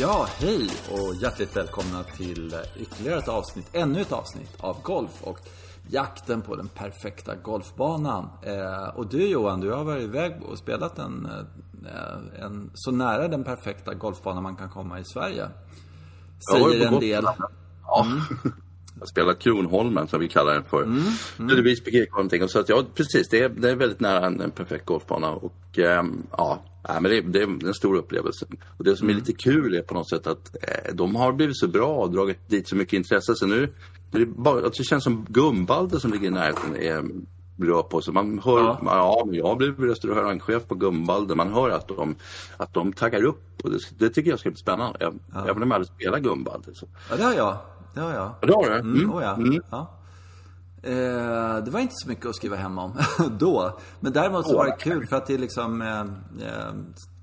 Ja, hej och hjärtligt välkomna till ytterligare ett avsnitt, ännu ett avsnitt av Golf och jakten på den perfekta golfbanan. Eh, och du Johan, du har varit iväg och spelat en, eh, en så nära den perfekta golfbanan man kan komma i Sverige. Säger en del. Ja. Mm. Jag spelar Kronholmen som vi kallar den för. Mm. Mm. Någonting. Så att, ja, precis, det är, det är väldigt nära en, en perfekt golfbana. Och ähm, ja, men det, det, är en stor upplevelse. Och det som är mm. lite kul är på något sätt att eh, de har blivit så bra och dragit dit så mycket intresse. Så nu det, bara, det känns som Gumbalde som ligger i närheten är bra på. Så man hör, ja, ja jag blivit restaurangchef på Gumbalde. Man hör att de, att de taggar upp och det, det tycker jag ska bli spännande. Jag, ja. Även om jag aldrig spelar Gumbalde. Så. Ja, det har jag. Det har jag. Ja, det har du? Mm. Mm. Oh, ja. Mm. ja. Eh, det var inte så mycket att skriva hem om då. Men däremot så var det kul för att det är liksom eh, eh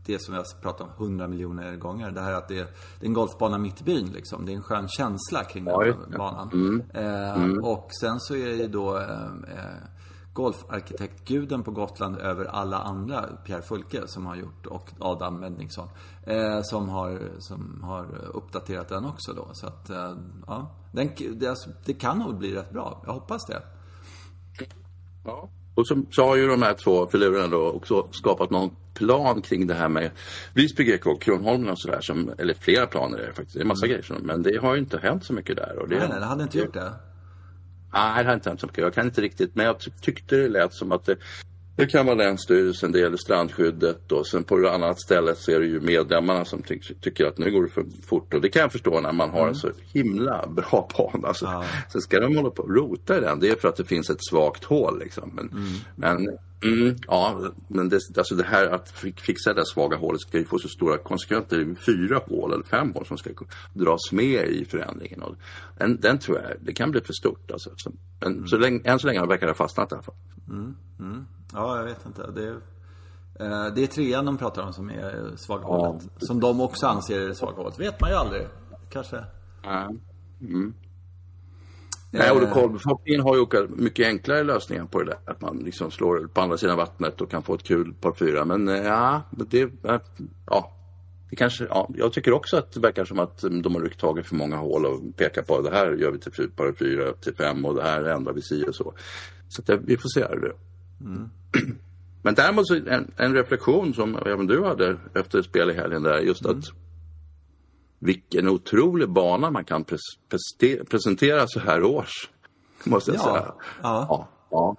det som jag pratat om hundra miljoner gånger. Det här att det är, det är en golfbana mitt i byn liksom. Det är en skön känsla kring den ja, banan. Mm. Eh, mm. Och sen så är det ju då eh, eh, golfarkitektguden på Gotland över alla andra, Pierre Fulke som har gjort och Adam Mendningsson. Eh, som, har, som har uppdaterat den också då. Så att, eh, ja. Den, det, alltså, det kan nog bli rätt bra. Jag hoppas det. Ja. Och så, så har ju de här två filurerna då också skapat någon plan kring det här med Visby GK, Kronholmen och sådär. Eller flera planer är det faktiskt. Det är en massa mm. grejer. Men det har ju inte hänt så mycket där. Och det, nej, nej, det hade inte gjort det. Nej, det har inte hänt så mycket. Jag kan inte riktigt. Men jag tyckte det lät som att det, det kan vara Länsstyrelsen, det gäller strandskyddet och sen på ett annat ställe så är det ju medlemmarna som ty tycker att nu går det för fort. Och det kan jag förstå när man har mm. en så himla bra bana. Alltså, ja. Sen ska de hålla på och rota i den. Det är för att det finns ett svagt hål liksom. Men, mm. men Mm, ja, men det, alltså det här att fixa det svaga hålet ska ju få så stora konsekvenser. Det är fyra hål eller fem hål som ska dras med i förändringen. Och den, den tror jag, det kan bli för stort. Alltså. Men mm. så länge, än så länge verkar det ha fastnat i alla fall. Mm, mm. Ja, jag vet inte. Det är, eh, det är trean de pratar om som är svaga ja. hålet. Som de också anser är det svaga hålet. vet man ju aldrig. Kanske. Mm. Nej, och lokalbefolkningen har ju mycket enklare lösningar på det där. Att man liksom slår på andra sidan vattnet och kan få ett kul par fyra. Men eh, ja, det, ja, det kanske, ja, jag tycker också att det verkar som att de har ryckt tag i för många hål och pekar på att det här gör vi till par fyra till fem och det här ändrar vi si och så. Så att, vi får se. Det. Mm. Men däremot så en, en reflektion som även du hade efter spel i helgen där just mm. att vilken otrolig bana man kan pres presentera så här års. Måste jag ja. säga. Ja. ja, ja.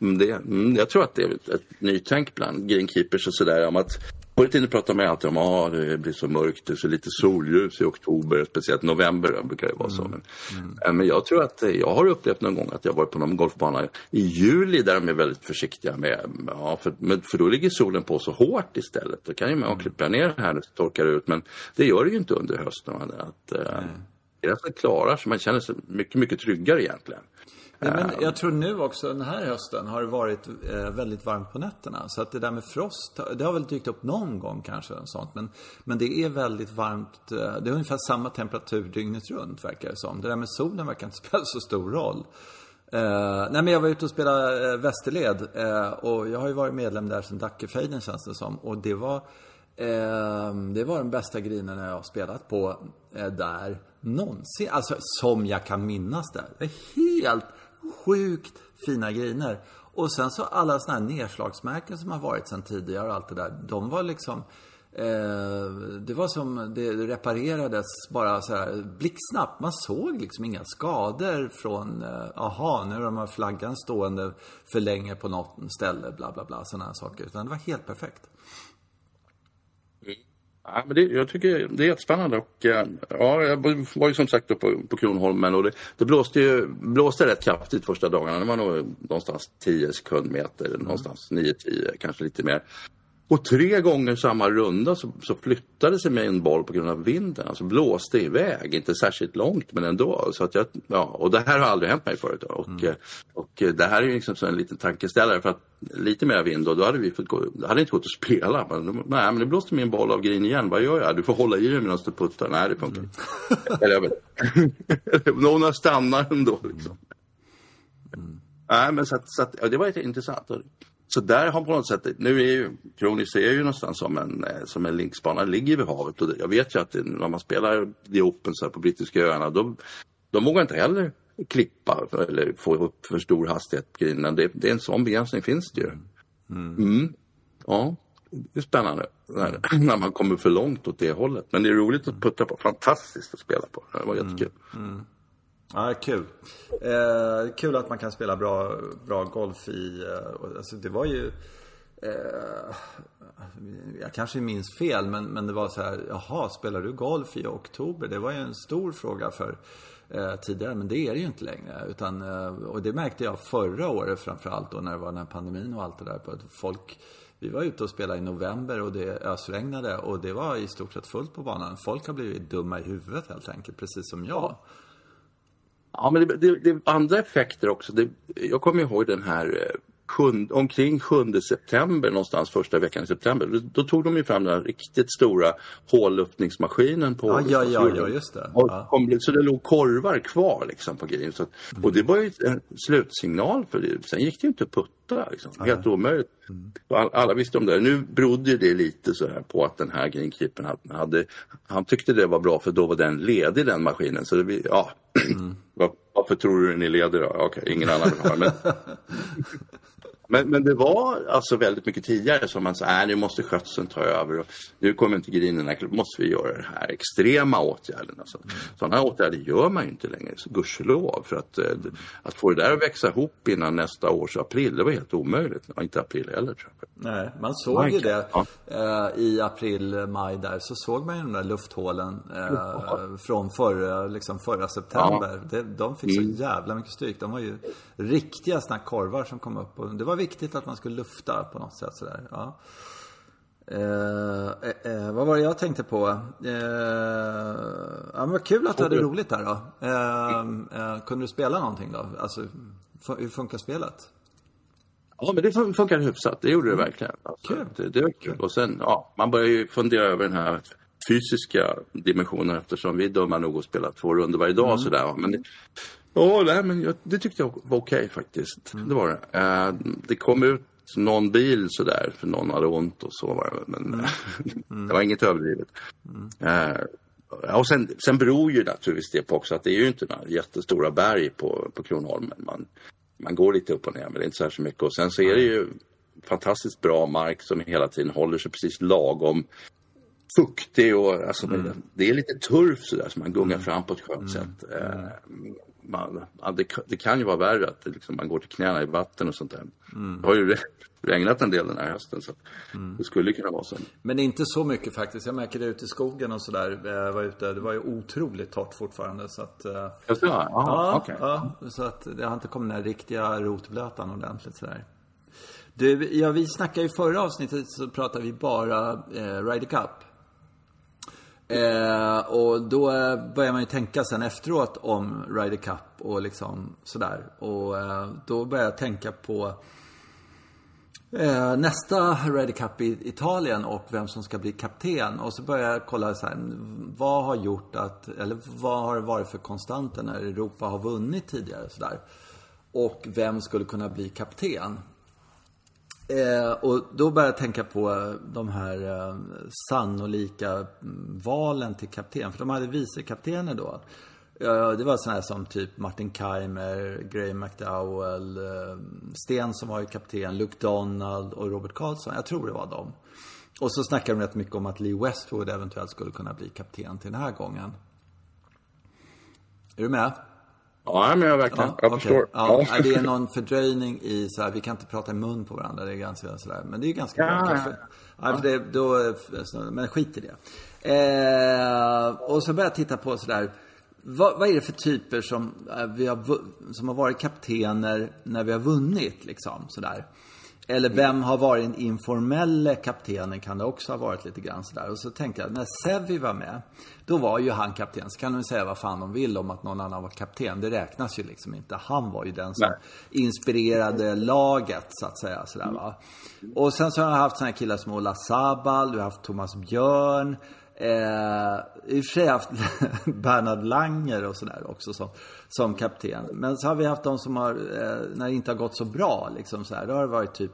Mm, det, mm, jag tror att det är ett nytänk bland greenkeepers och sådär om att Förr i tiden pratade man alltid om att ah, det blir så mörkt, det är så lite solljus i oktober, speciellt november brukar det vara så. Men, mm. mm. men jag tror att jag har upplevt någon gång att jag varit på någon golfbana i juli där de är väldigt försiktiga med, ja, för, för då ligger solen på så hårt istället. Då kan ju man mm. klippa ner här när det torkar ut men det gör det ju inte under hösten. Att, mm. det är ganska klara så man känner sig mycket, mycket tryggare egentligen. Ja, men jag tror nu också den här hösten har det varit eh, väldigt varmt på nätterna. Så att det där med frost, det har väl dykt upp någon gång kanske. Sånt. Men, men det är väldigt varmt. Eh, det är ungefär samma temperatur dygnet runt verkar det som. Det där med solen verkar inte spela så stor roll. Eh, nej men jag var ute och spelade eh, Västerled. Eh, och jag har ju varit medlem där sedan Dackefejden känns det som. Och det var eh, det var den bästa grinen jag har spelat på där någonsin. Alltså som jag kan minnas det. Det är helt sjukt fina griner. Och sen så alla såna här nedslagsmärken som har varit sen tidigare och allt det där. De var liksom eh, det var som det reparerades bara så här blixtsnabbt. Man såg liksom inga skador från, eh, aha, nu har de här flaggan stående för länge på något ställe, bla bla bla, sådana här saker. Utan det var helt perfekt. Ja, men det, jag tycker det är jättespännande. Och, eh, ja, jag var ju som sagt på, på Kronholmen och det, det blåste, ju, blåste rätt kraftigt första dagarna. Det var nog någonstans 10 sekundmeter, mm. någonstans 9-10, kanske lite mer. Och tre gånger samma runda så, så flyttade sig min boll på grund av vinden. Alltså blåste iväg, inte särskilt långt men ändå. Så att jag, ja, och det här har aldrig hänt mig förut. Och, mm. Eh, och, och det här är ju liksom en liten tankeställare för att lite mer vind och då hade vi fått gå, det hade inte gått att spela. Men, nej men nu blåste min boll av green igen, vad gör jag? Du får hålla i den medan du puttar. Nej det funkar inte. Mm. Eller jag vet Någon har stannat ändå liksom. Mm. Nej men så att, så att, ja, det var intressant. Så där har på något sätt, nu är ju Kronis är ju någonstans som en, eh, som en linksbana, ligger vid havet och jag vet ju att när man spelar The Open så på brittiska öarna, då, de vågar inte heller klippa eller få upp för stor hastighet. Det, det är en sån begränsning finns det ju. Mm. Mm. Ja, det är spännande när, när, man kommer för långt åt det hållet. Men det är roligt att putta på, fantastiskt att spela på. Det var jättekul. Mm. Ja, kul. Eh, kul att man kan spela bra, bra golf i, eh, alltså det var ju eh, jag kanske minns fel men, men det var så här, jaha, spelar du golf i oktober? Det var ju en stor fråga för eh, tidigare, men det är det ju inte längre. Utan, eh, och det märkte jag förra året framförallt då när det var den här pandemin och allt det där. På att folk, vi var ute och spelade i november och det ösregnade och det var i stort sett fullt på banan. Folk har blivit dumma i huvudet helt enkelt, precis som jag. Ja, men det, det, det är andra effekter också. Det, jag kommer ihåg den här eh, sjund, omkring 7 september, någonstans första veckan i september, då, då tog de ju fram den riktigt stora hålluftningsmaskinen på Ja, ja, ja, ja just det. Ja. Kom, så det låg korvar kvar liksom på grejen. Så, mm. Och det var ju en slutsignal för det. Sen gick det ju inte att putta. Liksom. Helt omöjligt. Mm. All, alla visste om det. Nu berodde det lite så här på att den här greenkeepern hade, han tyckte det var bra för då var den ledig den maskinen. Så det, ja, mm. varför tror du ni leder då? Okej, ingen annan vill ha men Men, men det var alltså väldigt mycket tidigare som man sa, äh, nu måste skötseln ta över och nu kommer inte grinerna, måste vi göra den här extrema åtgärden. Alltså. Mm. Sådana åtgärder gör man ju inte längre, gudskelov. För att, eh, att få det där att växa ihop innan nästa års april, det var helt omöjligt. Ja, inte april heller tror jag. Nej, man såg Mike. ju det ja. eh, i april, maj där, så såg man ju de där lufthålen eh, från förra, liksom förra september. Ja. De fick så mm. jävla mycket stryk. De var ju riktiga sådana korvar som kom upp. Och det var viktigt att man skulle lufta på något sätt sådär. Ja. Eh, eh, eh vad var det jag tänkte på? Eh, ja, men vad kul att du hade roligt där då. Eh, eh, kunde du spela någonting då? Alltså, hur funkar spelet? Ja, men det funkar hyfsat. Det gjorde det mm. verkligen. Alltså, kul. Det, det var kul. Och sen, ja, man börjar ju fundera över den här fysiska dimensionen eftersom vi dumma nog att spela två runder varje dag. Mm. Sådär. Men Ja, nej, men jag, det tyckte jag var okej faktiskt. Mm. Det var det. Uh, det kom ut någon bil sådär för någon hade ont och så var det. Men mm. mm. det var inget överdrivet. Uh, och sen, sen beror ju naturligtvis det på också att det är ju inte några jättestora berg på, på Kronholmen. Man, man går lite upp och ner men det är inte särskilt mycket. Och sen så är det ju fantastiskt bra mark som hela tiden håller sig precis lagom fuktig och alltså, mm. det är lite turf sådär som man gungar mm. fram på ett skönt mm. sätt. Uh, man, det, det, kan ju vara värre att det, liksom, man går till knäna i vatten och sånt där. Mm. Det har ju regnat en del den här hösten så mm. det skulle kunna vara så. Men inte så mycket faktiskt. Jag märker det ute i skogen och sådär. Jag var ute, det var ju otroligt torrt fortfarande så att... Eh, jag ska, ja, ja, okay. ja, så att det har inte kommit den här riktiga rotblötan ordentligt sådär. Du, ja, vi snackade i förra avsnittet så pratade vi bara eh, Ryder Cup. Eh, och då börjar man ju tänka sen efteråt om Ryder Cup och liksom sådär. Och eh, då börjar jag tänka på eh, nästa Ryder Cup i Italien och vem som ska bli kapten. Och så börjar jag kolla så här, vad har gjort att, eller vad har det varit för konstanter när Europa har vunnit tidigare sådär. Och vem skulle kunna bli kapten? Eh, och då började jag tänka på de här eh, sannolika mm, valen till kapten. För de hade vicekaptener då. Eh, det var sådana här som typ Martin Keimer, Graham McDowell, eh, Sten som var ju kapten, Luke Donald och Robert Karlsson. Jag tror det var dem. Och så snackade de rätt mycket om att Lee Westwood eventuellt skulle kunna bli kapten till den här gången. Är du med? Ja, men jag verkligen. Ja, jag okay. förstår. Ja, ja. Det är någon fördröjning i så här, vi kan inte prata i mun på varandra. Det är ganska sådär. Men det är ganska ja, bra kanske. Ja, för det, då, men skit i det. Eh, och så börjar jag titta på sådär. Vad, vad är det för typer som, eh, vi har, som har varit kaptener när vi har vunnit liksom sådär. Eller vem har varit den informella kaptenen kan det också ha varit lite grann sådär. Och så tänkte jag, när Sevi var med, då var ju han kapten. Så kan de säga vad fan de vill om att någon annan var kapten. Det räknas ju liksom inte. Han var ju den som Nej. inspirerade laget, så att säga. Sådär, va? Och sen så har jag haft sådana killar som Ola Sabal, du har haft Thomas Björn. Eh, I och för sig haft Bernhard Langer och sådär också som, som kapten. Men så har vi haft de som har, eh, när det inte har gått så bra, liksom så här, då har det varit typ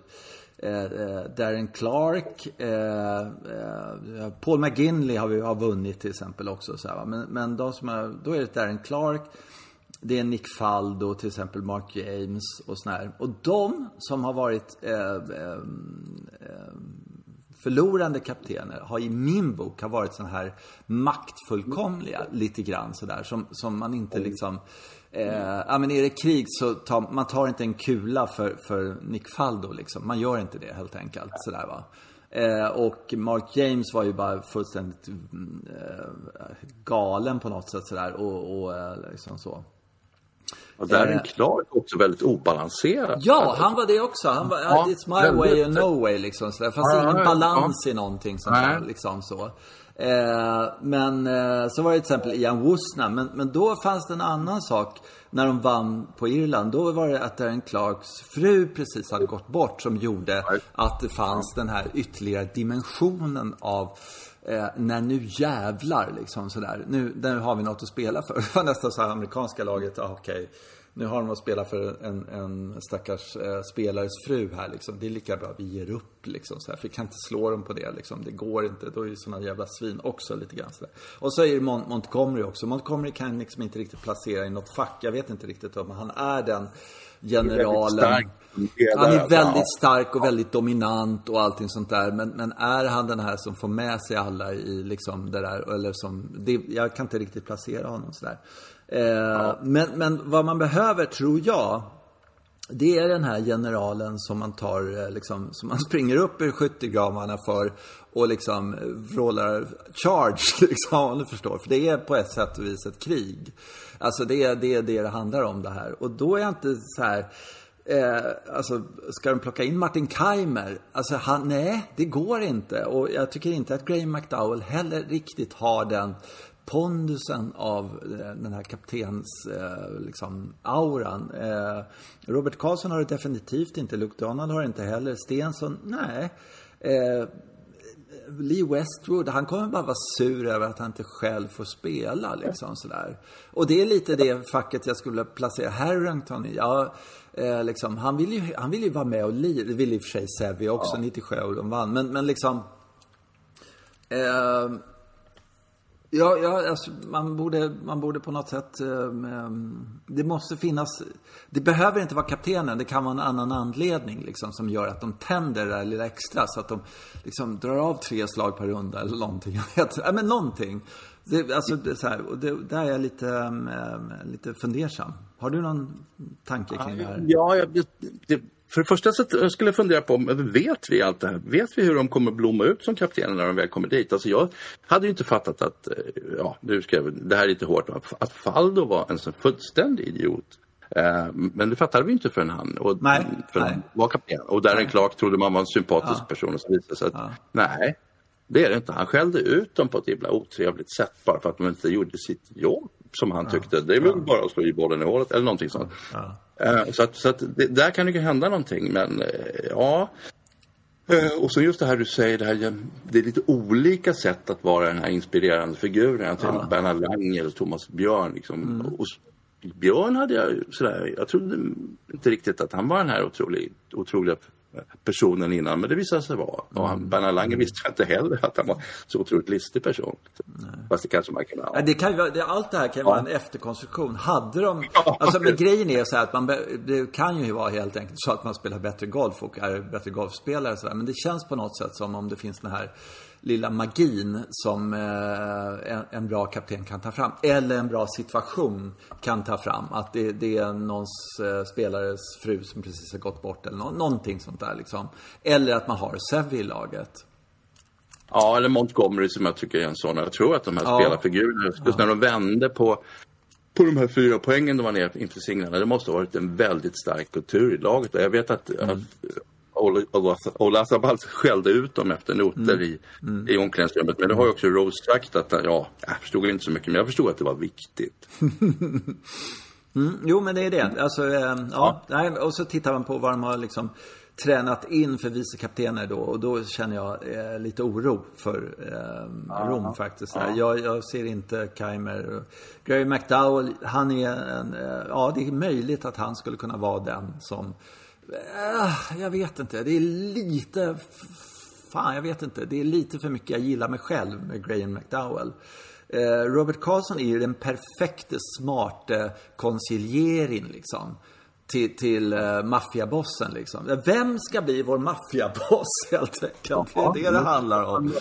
eh, eh Darren Clark, eh, eh, Paul McGinley har vi har vunnit till exempel också. Så här, men, men de som har, då är det Darren Clark, det är Nick Faldo, till exempel Mark James och sådär. Och de som har varit eh, eh, eh förlorande kaptener har i min bok har varit sådana här maktfullkomliga lite grann sådär som, som man inte liksom Eh, ja men är det krig så tar man tar inte en kula för, för Nick Faldo liksom. Man gör inte det helt enkelt sådär va. Eh, och Mark James var ju bara fullständigt eh, galen på något sätt sådär och, och eh, liksom så. Och där är en Clark också väldigt obalanserad. Ja, han var det också. Han var, ja, it's my väldigt... way or no way liksom. Så där. Fast ja, ingen balans ja. i någonting sånt där liksom så. Eh, men eh, så var det till exempel Ian Woosna. Men, men då fanns det en annan sak. När de vann på Irland. Då var det att Darren Clarks fru precis hade gått bort. Som gjorde att det fanns den här ytterligare dimensionen av Eh, när nu jävlar liksom sådär. Nu, nu har vi något att spela för. Det var nästan så här amerikanska laget, ah, okej. Okay. Nu har de att spela för en, en stackars eh, spelares fru här liksom. Det är lika bra vi ger upp liksom. Så här. För vi kan inte slå dem på det liksom. Det går inte. Då är ju sådana jävla svin också lite grann sådär. Och så är det Mont Montgomery också. Montgomery kan liksom inte riktigt placera i något fack. Jag vet inte riktigt om han är den generalen. Han är väldigt stark och väldigt dominant och allting sånt där. Men, men är han den här som får med sig alla i liksom det där, eller som, det, jag kan inte riktigt placera honom sådär. Eh, ja. men, men vad man behöver, tror jag, det är den här generalen som man tar, eh, liksom, som man springer upp i skyttegravarna för och liksom eh, vrålar charge, liksom, om du förstår. För det är på ett sätt och vis ett krig. Alltså det är det, är det det handlar om det här. Och då är jag inte så här, eh, alltså ska de plocka in Martin Keimer? Alltså han, nej, det går inte. Och jag tycker inte att Graham McDowell heller riktigt har den pondusen av eh, den här kaptens eh, liksom, auran. Eh, Robert Karlsson har det definitivt inte. Luke Donald har det inte heller. Stensson, nej. Lee Westwood, han kommer bara vara sur över att han inte själv får spela liksom sådär. Och det är lite det facket jag skulle placera Harrington i. Ja, eh, liksom, han, vill ju, han vill ju vara med och lira. Det vill i och för sig Sävi också, ja. 97 och de vann. Men, men liksom... Eh, Ja, ja alltså, man, borde, man borde på något sätt... Eh, det måste finnas... Det behöver inte vara kaptenen. Det kan vara en annan anledning liksom, som gör att de tänder det där lilla extra. Så att de liksom drar av tre slag per runda eller någonting. Jag vet, ja, men någonting. Det, alltså, det, så här, och det, där är jag lite, äh, lite fundersam. Har du någon tanke kring det här? Ja, det, för det första så skulle jag fundera på, vet vi allt det här? Vet vi hur de kommer blomma ut som kaptener när de väl kommer dit? Alltså jag hade ju inte fattat att, eh, ja, nu ska jag, det här är lite hårt, att Faldo var en så fullständig idiot. Eh, men det fattade vi inte förrän han, och, nej, förrän nej. var kapten. Och Darren Clark trodde man var en sympatisk ja. person och så vidare. Så att, ja. nej, det är det inte. Han skällde ut dem på ett himla otrevligt sätt bara för att de inte gjorde sitt jobb som han tyckte. Det är väl bara att slå i bollen i hålet eller någonting sånt. Uh, så att, så att det, där kan det ju hända någonting men uh, ja. Uh, och så just det här du säger, det, här, det är lite olika sätt att vara den här inspirerande figuren. Jag ja. Bernhard Lang eller Thomas Björn. Liksom. Mm. Och, Björn hade jag sådär, jag trodde inte riktigt att han var den här otrolig, otroliga personen innan, men det visade sig vara. Och han, mm. Bernhard Lange visste inte heller att han var så otroligt listig person. Nej. Fast det kanske man kan ha. Ja, det kan ju, det, allt det här kan ju ja. vara en efterkonstruktion. Hade de, ja. alltså men grejen är så här att man, det kan ju vara helt enkelt så att man spelar bättre golf och är bättre golfspelare så där. Men det känns på något sätt som om det finns den här lilla magin som eh, en, bra kapten kan ta fram. Eller en bra situation kan ta fram. Att det, det är någons eh, spelares fru som precis har gått bort eller no någonting sånt där liksom. Eller att man har Sevi i laget. Ja, eller Montgomery som jag tycker är en sån. Jag tror att de här ja. spelarfigurerna, just ja. när de vände på på de här fyra poängen de var ner inför singlarna. Det måste ha varit en väldigt stark kultur i laget. Jag vet att, mm. att Ola Sabals skällde ut dem efter noter mm. i, mm. i omklädningsrummet. Men det har ju också Rose sagt att, ja, jag förstod inte så mycket, men jag förstod att det var viktigt. mm, jo, men det är det. Alltså, eh, ja. ja. och så tittar man på vad de har liksom tränat in för vicekaptener då och då känner jag eh, lite oro för eh, Rom faktiskt. Ja. Jag, jag, ser inte Keimer. Gary McDowell, han är en, eh, ja det är möjligt att han skulle kunna vara den som jag vet inte. Det är lite... Fan, jag vet inte. Det är lite för mycket jag gillar mig själv med Graham McDowell. Eh, Robert Carlson är ju den perfekte, smarte koncilierin liksom. Till, till uh, maffiabossen liksom. Vem ska bli vår maffiaboss helt enkelt? Det är det det handlar om.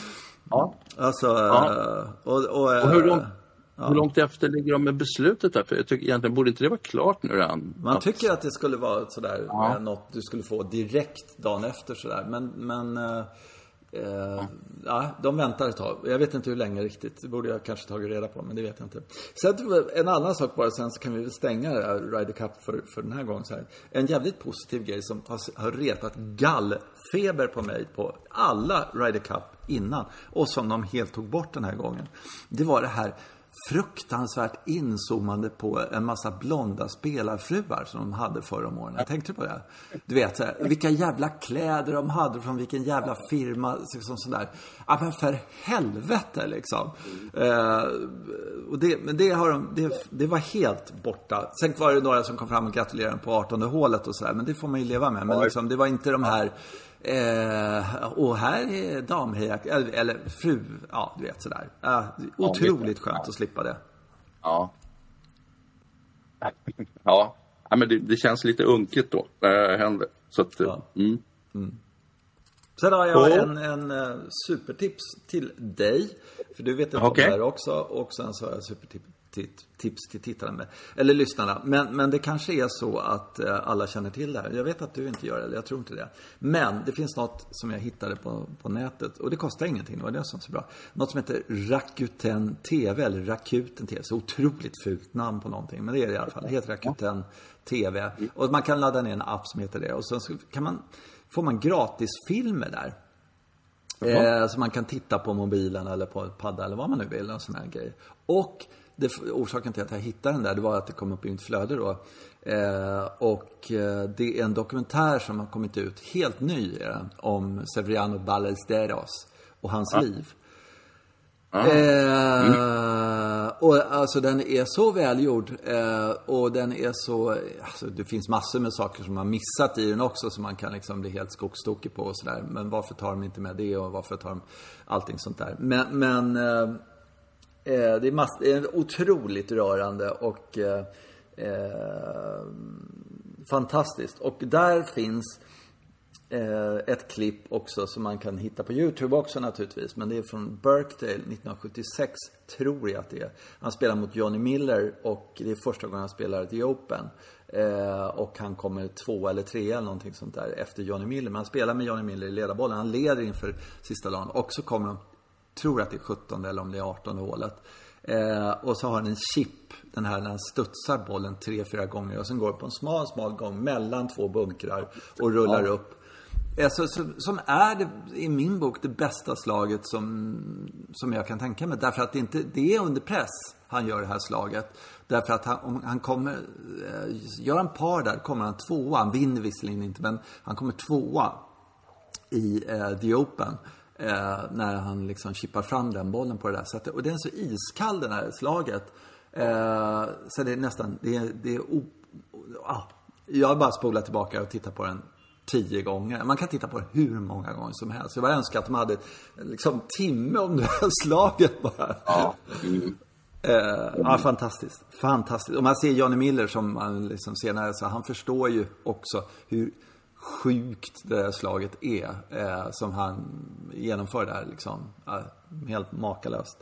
Ja. Alltså, ja. och, och, och hur, långt, ja. hur långt efter ligger de med beslutet där? För jag tycker egentligen borde inte det vara klart nu redan? Man tycker att det skulle vara sådär, ja. något du skulle få direkt dagen efter sådär. Men, men uh, uh, ja, de väntar ett tag. Jag vet inte hur länge riktigt. Det borde jag kanske tagit reda på, men det vet jag inte. Sen en annan sak bara, sen så kan vi stänga Ryder Cup för, för den här gången. Så här. En jävligt positiv grej som har, har retat gallfeber på mig på alla Ryder Cup innan och som de helt tog bort den här gången. Det var det här fruktansvärt inzoomande på en massa blonda spelarfruar som de hade förra om åren. Tänkte på det. Du vet, vilka jävla kläder de hade från vilken jävla firma. Liksom sådär. Ja, men för helvete liksom. Eh, och det, men det, har de, det, det, var helt borta. Sen var det några som kom fram och gratulerade på 18 hålet och sådär. Men det får man ju leva med. Men liksom, det var inte de här Eh, och här är damheja, eller, eller, fru, ja du vet sådär. Eh, otroligt skönt att slippa det. Ja. Ja, ja men det, det känns lite unket då när det händer. Så att, ja. mm. Mm. Sen har jag oh. en, en uh, supertips till dig. För du vet inte okay. om det här också. Och sen så har jag supertips tips till tittarna eller lyssnarna. Men, men det kanske är så att eh, alla känner till det här. Jag vet att du inte gör det, jag tror inte det. Men det finns något som jag hittade på, på nätet och det kostar ingenting. Det var det som var så bra. Något som heter Rakuten TV, eller Rakuten TV. Så otroligt fult namn på någonting, men det är det i alla fall. Det heter Rakuten TV. Och man kan ladda ner en app som heter det. Och sen så kan man, får man gratisfilmer där. Eh, som man kan titta på mobilen eller på padda eller vad man nu vill. En sån här grej. Och det, orsaken till att jag hittade den där, det var att det kom upp i mitt flöde då. Eh, och eh, det är en dokumentär som har kommit ut, helt ny den, om Severiano Ballesteros och hans ja. liv. Ah. Eh, mm. Och alltså den är så välgjord eh, och den är så, alltså det finns massor med saker som man missat i den också som man kan liksom bli helt skogstokig på och sådär. Men varför tar de inte med det och varför tar de allting sånt där. Men, men eh, det, är mass, det är otroligt rörande och eh, eh, fantastiskt. Och där finns eh, ett klipp också som man kan hitta på YouTube också naturligtvis. Men det är från Birkdale 1976, tror jag att det är. Han spelar mot Johnny Miller och det är första gången han spelar The Open. Eh, och han kommer två eller tre eller någonting sånt där efter Johnny Miller. Men han spelar med Johnny Miller i ledarbollen. Han leder inför sista dagen. Och så kommer de tror att det är 17 eller om det är 18 hålet. Eh, och så har den en chip, den här när den studsar bollen tre, fyra gånger och sen går på en smal, smal gång mellan två bunkrar och rullar ja. upp. Alltså, som är det, i min bok det bästa slaget som, som jag kan tänka mig. Därför att det, inte, det är under press han gör det här slaget. Därför att han, om han kommer, eh, gör han par där kommer han tvåa. Han vinner visserligen inte men han kommer tvåa i eh, The Open. Eh, när han liksom chippar fram den bollen på det där sättet. Och den är så iskall det här slaget. Eh, så det är nästan, det är, det är o, ah, Jag har bara spolat tillbaka och tittat på den tio gånger. Man kan titta på den hur många gånger som helst. Jag bara önskar att de hade liksom timme om det här slaget bara. Ja. Mm. Eh, ja, fantastiskt. Fantastiskt. Och man ser Johnny Miller som man liksom senare, så han förstår ju också hur sjukt det där slaget är. Eh, som han genomför där liksom. Eh, helt makalöst.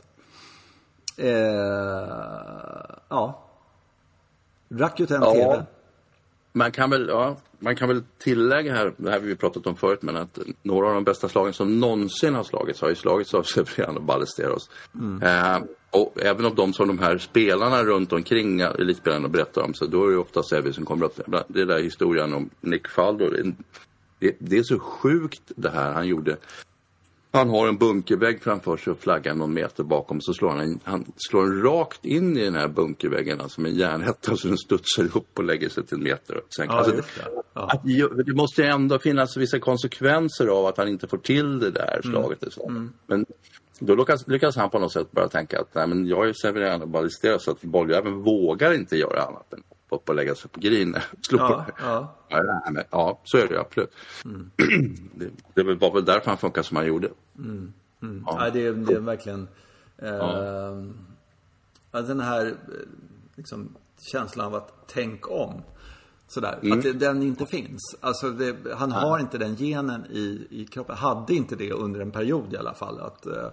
Eh, ja. Rakuten ja. TV. Man kan väl, ja, man kan väl tillägga här, det här vi pratat om förut, men att några av de bästa slagen som någonsin har slagits har ju slagits av Severiano Ballesteros. Mm. Och även av de som de här spelarna runt omkring elitspelarna berättar om, så då är det ofta Sevi som kommer upp. Det där historien om Nick Faldo, det, det är så sjukt det här han gjorde. Han har en bunkervägg framför sig och flaggan någon meter bakom. Så slår han, han slår rakt in i den här bunkerväggen, alltså med järnhätta så den studsar upp och lägger sig till en meter. Sen, ja, alltså, det, ja. att, det måste ändå finnas vissa konsekvenser av att han inte får till det där slaget. Mm. Så. Men då lyckas, lyckas, han på något sätt börja tänka att nej, men jag är Severiano Ballesteros så att bolljäveln vågar inte göra annat än upp och lägga sig på green. Slå Ja, ja. Ja, men, ja, så är det absolut. Mm. det, det var väl därför han funkar som han gjorde. Ja. Nej, det, är, det är verkligen... Eh, ja. Den här eh, liksom, känslan av att tänk om. Sådär. Att det, den inte finns. Alltså det, han har inte den genen i, i kroppen. Hade inte det under en period i alla fall. Att, eh,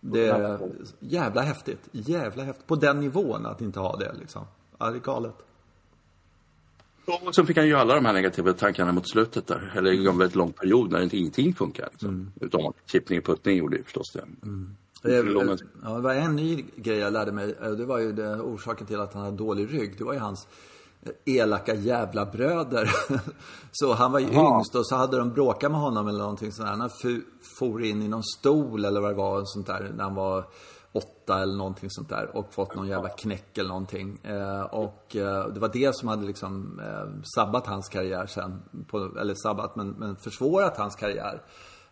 det är jävla häftigt. Jävla häftigt. På den nivån att inte ha det liksom. Ja, det är galet. Och sen fick han ju alla de här negativa tankarna mot slutet där. Eller Mm. en väldigt lång period när inte ingenting funkar. Liksom. Utom chippning och puttning gjorde ju förstås det. Mm. Det, Långa- ja, det var en ny grej jag lärde mig. Eh, Det var ju det, orsaken till att han hade dålig rygg. Det var ju hans elaka jävla bröder. så han var ju yngst och så hade de bråkat med honom eller någonting sånt där. Han for in i någon stol eller vad det var, sånt där, när han var åtta eller någonting sånt där. Och fått någon jävla knäck eller någonting. Eh, och eh, det var det som hade liksom eh, sabbat hans karriär sen. På, eller sabbat, men, men försvårat hans karriär.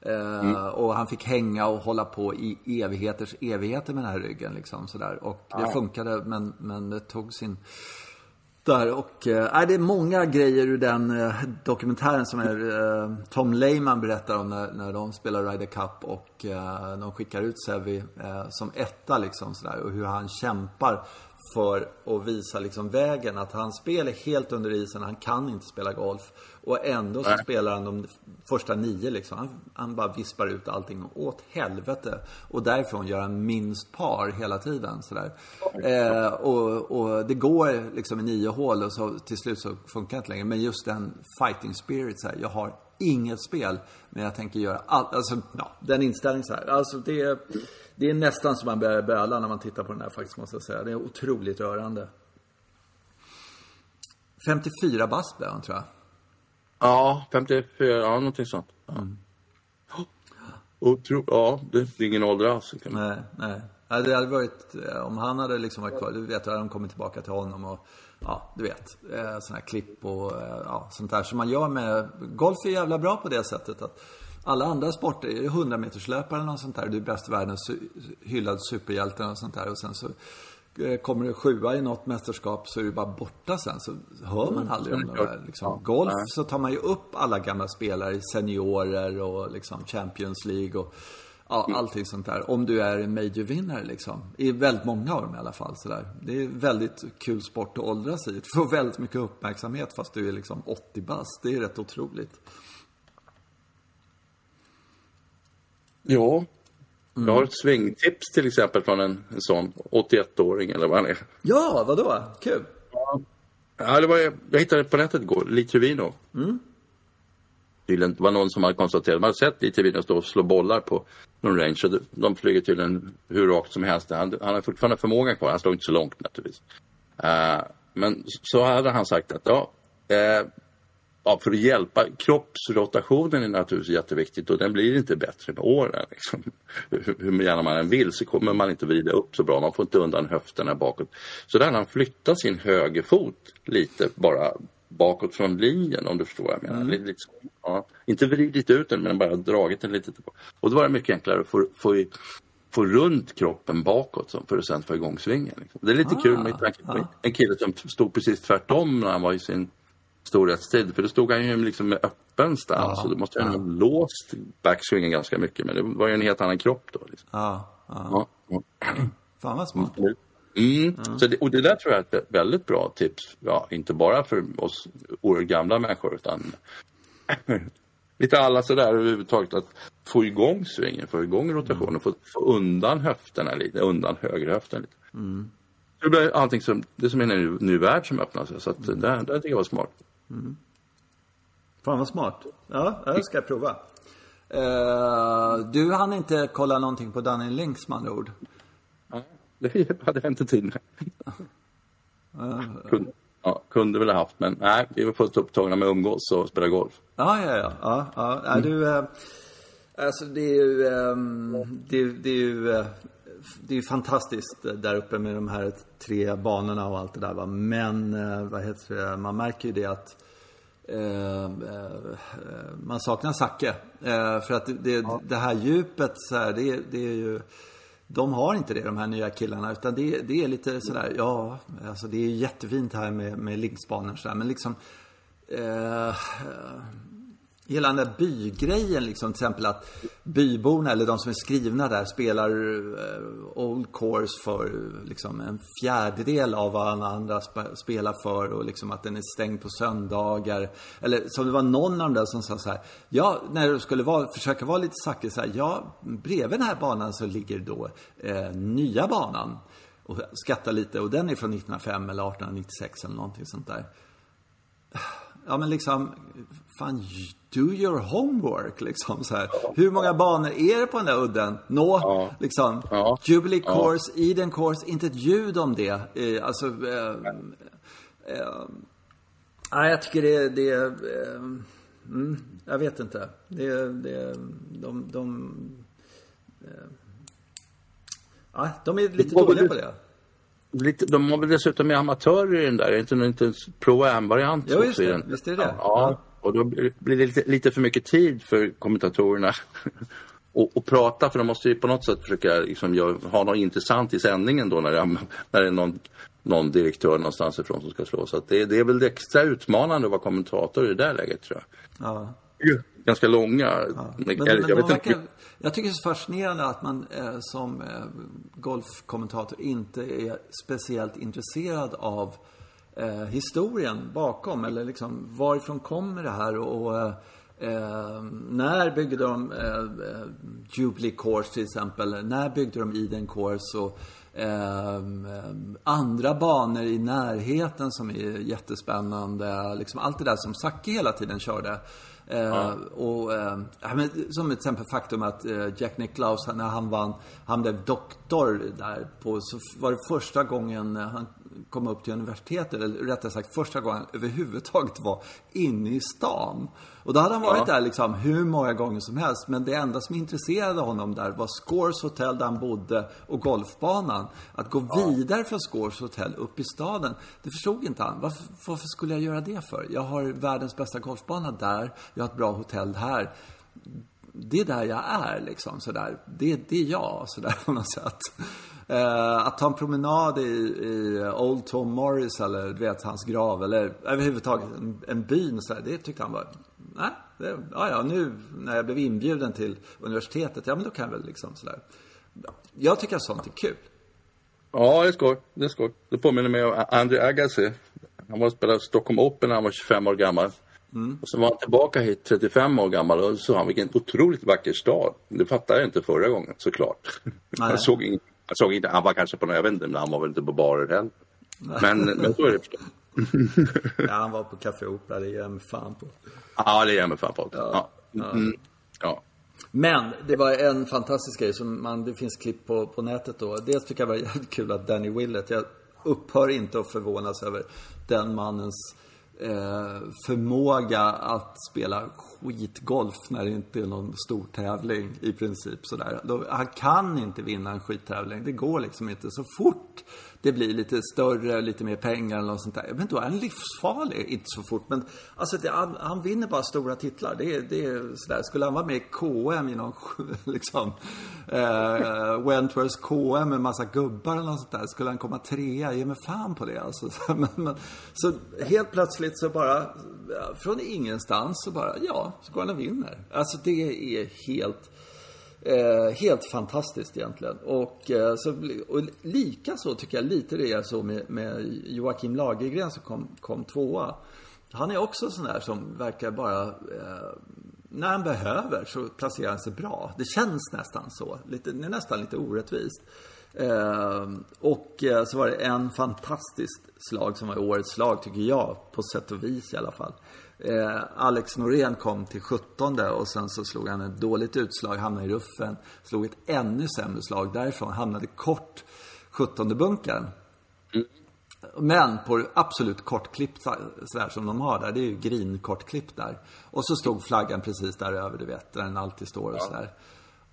Eh, Och han fick hänga och hålla på i evigheters evigheter med den här ryggen. Liksom, sådär. Och det funkade, men, men det tog sin... Där och, äh, det är många grejer ur den äh, dokumentären som är, äh, Tom Lehman berättar om när, när de spelar Ryder Cup och äh, de skickar ut Sevi som etta liksom sådär och hur han kämpar för att visa liksom vägen att hans spel är helt under isen, han kan inte spela golf och ändå så Nej. spelar han de första nio liksom. Han, han bara vispar ut allting åt helvete. Och därifrån gör han minst par hela tiden. Sådär. Eh, och, och det går liksom i nio hål och så till slut så funkar det inte längre. Men just den fighting spirit så här, Jag har inget spel, men jag tänker göra allt. Alltså, ja, den inställningen så här. Alltså det, det är nästan som man börjar böla när man tittar på den här faktiskt, måste jag säga. Det är otroligt rörande. 54 bast blev han, tror jag. Ja, 54, ja någonting sånt. Ja. Mm. Otro, ja, det är ingen ålder alls. Nej, nej. Nej, Det hade varit, eh, om han hade liksom varit kvar, du vet, då hade de kommit tillbaka till honom och, ja, du vet, eh, sådana här klipp och, eh, ja, sånt där som man gör med, golf är jävla bra på det sättet att alla andra sporter, är det 100 meterslöpare eller något sånt där, du är bäst i världen, hyllad superhjälte och sånt där och sen så eh, kommer det sjua i något mästerskap så är du bara borta sen. Så hör man aldrig om det där. Liksom. Golf så tar man ju upp alla gamla spelare, seniorer och liksom Champions League och ja, allting sånt där. Om du är en major-vinnare liksom. I väldigt många av dem i alla fall. Så där. Det är väldigt kul sport att åldras i. Du får väldigt mycket uppmärksamhet fast du är liksom 80 bast. Det är rätt otroligt. Ja. Mm. Jag har ett svingtips till exempel från en, en sån 81-åring eller vad han är. Ja, vadå? Kul. Ja, det var, jag hittade på nätet igår, Lee Trevino. Tydligen, det var någon som hade konstaterat, man hade sett Lee Trevino stå och slå bollar på någon range. Och de- flyger tydligen hur rakt som helst. Han, han har fortfarande förmågan kvar, han slår inte så långt naturligtvis. Eh, men så hade han sagt att ja, eh, ja, för att hjälpa, kroppsrotationen är naturligtvis jätteviktigt och den blir inte bättre med åren. Liksom. Hur, hur gärna man än vill så kommer man inte vrida upp så bra, man får inte undan höfterna bakåt. Så där hade han flyttat sin högerfot lite bara bakåt från linjen om du förstår vad jag menar. Lite, lite, så. ja. Inte vridit ut den men bara dragit den lite tillbaka. Och då var det mycket enklare att få, få, få runt kroppen bakåt för att sen få igång svingen. Liksom. Det är lite kul med tanke på en kille som stod precis tvärtom när han var i sin storhetstid. För då stod han ju liksom med öppen stans. Så då måste han ha låst backswingen ganska mycket. Men det var ju en helt annan kropp då. Liksom. Ja, ja. Ja. Fan vad smart. Mm. Så det, och det där tror jag är ett väldigt bra tips. Ja, inte bara för oss gamla människor utan lite alla sådär överhuvudtaget att få igång svingen, få igång rotationen, få, få undan höfterna lite, undan högerhöften lite. Det blir allting som, det är som en ny, ny värld som öppnar sig. Så att det där, det tycker jag var smart. Fan vad smart. Ja, det ska jag prova. Eh, du hann inte kolla någonting på Danny Links med andra ord? Ja, det hade jag inte tid med. kunde, ja, kunde väl ha haft, men nej, vi var fullt upptagna med att umgås och spela golf. Ja, ja, ja. ja, ja. ja du, eh, alltså det är ju, ehm, det, det är ju, det är ju fantastiskt eh, där uppe med de här tre banorna och allt det där va. Men, eh, vad heter det, man märker ju det att eh, eh, man saknar Zacke. Eh, för att det, det, det här djupet så här, det, det är ju de har inte det, de här nya killarna. Utan det, det är lite sådär, ja, alltså det är jättefint här med, med linksbanor sådär. Men liksom, hela den där bygrejen liksom, till exempel att byborna eller de som är skrivna där spelar eh, Old Course för liksom en fjärdedel av vad alla andra sp spelar för och liksom att den är stängd på söndagar. Eller som det var någon av dem där som sa så här, ja, när du skulle vara, försöka vara lite sackig så här, ja, bredvid den här banan så ligger då eh, nya banan och skatta lite och den är från 1905 eller 1896 eller någonting sånt där. Ja men liksom, fan, do your homework liksom så här. Hur många banor är det på den där udden? Nå, ja. liksom. Ja. Jubilee ja. Course, Eden Course, inte ett ljud om det. Eh, alltså, eh, eh, nej, jag tycker det, det eh, mm, jag vet inte. Det, det, de, de, eh, ja, de är lite dåliga på det. Lite, de har väl dessutom med amatörer i den där, är inte en inte pro-am-variant? Ja, just det. Visst är det ja, ja, och då blir det lite, lite för mycket tid för kommentatorerna och, och prata för de måste ju på något sätt försöka liksom, gör, ha något intressant i sändningen då när det, när det är någon, någon direktör någonstans ifrån som ska slå. Så det, det, är väl extra utmanande att vara kommentator i det där läget tror jag. Ja. Ganska långa. Ja. Men, men, jag, jag, verkar, jag, tycker det är så fascinerande att man eh, som eh, golfkommentator inte är speciellt intresserad av eh, historien bakom eller liksom varifrån kommer det här och, och eh, när byggde de eh, Jubilee Course till exempel? När byggde de Eden Course? Och, eh, andra banor i närheten som är jättespännande. Liksom allt det där som Zacke hela tiden körde. Eh, ja. och, eh, som ett exempel faktum att eh, Jack Nicklaus, när han vann, han blev doktor där på, så var det första gången han komma upp till universitetet, eller rättare sagt första gången överhuvudtaget var inne i stan. Och då hade han varit ja. där liksom hur många gånger som helst. Men det enda som intresserade honom där var Scores Hotel där han bodde och golfbanan. Att gå ja. vidare från Scores Hotel upp i staden, det förstod inte han. Varför, varför skulle jag göra det för? Jag har världens bästa golfbana där, jag har ett bra hotell här det är där jag är liksom sådär. Det, det är jag sådär på något sätt. Eh, att ta en promenad i, i Old Tom Morris eller du vet hans grav eller överhuvudtaget en, en byn så det tyckte han var, nej, det, ja, ja, nu när jag blev inbjuden till universitetet, ja men då kan jag väl liksom sådär. Jag tycker att sånt är kul. Ja, det är skoj. Det är skoj. Det påminner mig om Andrew Agassi. Han var och spelade Stockholm Open när han var 25 år gammal. Mm. Och så var han tillbaka hit 35 år gammal och så sa han vilken otroligt vacker stad. Det fattade jag inte förra gången såklart. Han såg inget jag såg inte, han var kanske på någon, jag vet inte, men han var väl inte på barer heller. Men, men så är det förstås. ja, han var på Café Opera, det ger jag mig fan på. Ja, det ger jag mig fan på. Ja. Ja. Mm, ja. Men det var en fantastisk grej som man, det finns klipp på, på nätet då. Dels tycker jag det var jävligt kul att Danny Willett, jag upphör inte att förvånas över den mannens Eh, förmåga att spela skitgolf när det inte är någon stor tävling i princip sådär. Då, han kan inte vinna en skittävling. Det går liksom inte. Så fort det blir lite större, lite mer pengar eller något sånt där. Jag vet inte, han livsfarlig. Inte så fort, men alltså det, han, han, vinner bara stora titlar. Det, det är sådär. Skulle han vara med i KM i någon, liksom, eh, Wentworths KM med massa gubbar eller något sånt där. Skulle han komma trea, ge mig fan på det alltså. Men, men, så helt plötsligt så bara, från ingenstans så bara, ja, så går han och vinner. Alltså det är helt Eh, helt fantastiskt egentligen. Och, eh, så, och lika så tycker jag lite det är så med, med Joakim Lagergren som kom, kom tvåa. Han är också sån där som verkar bara eh, när han behöver så placerar han sig bra. Det känns nästan så. Lite, det är nästan lite orättvist. Eh, och eh, så var det en fantastiskt slag som var årets slag tycker jag. På sätt och vis i alla fall. Eh, Alex Norén kom till 17 och sen så slog han ett dåligt utslag, hamnade i ruffen. Slog ett ännu sämre slag därifrån, hamnade kort 17 bunkern. Mm. Men på absolut kortklippt sådär som de har där, det är ju green kortklippt där. Och så stod flaggan precis där över, du vet, där den alltid står och sådär.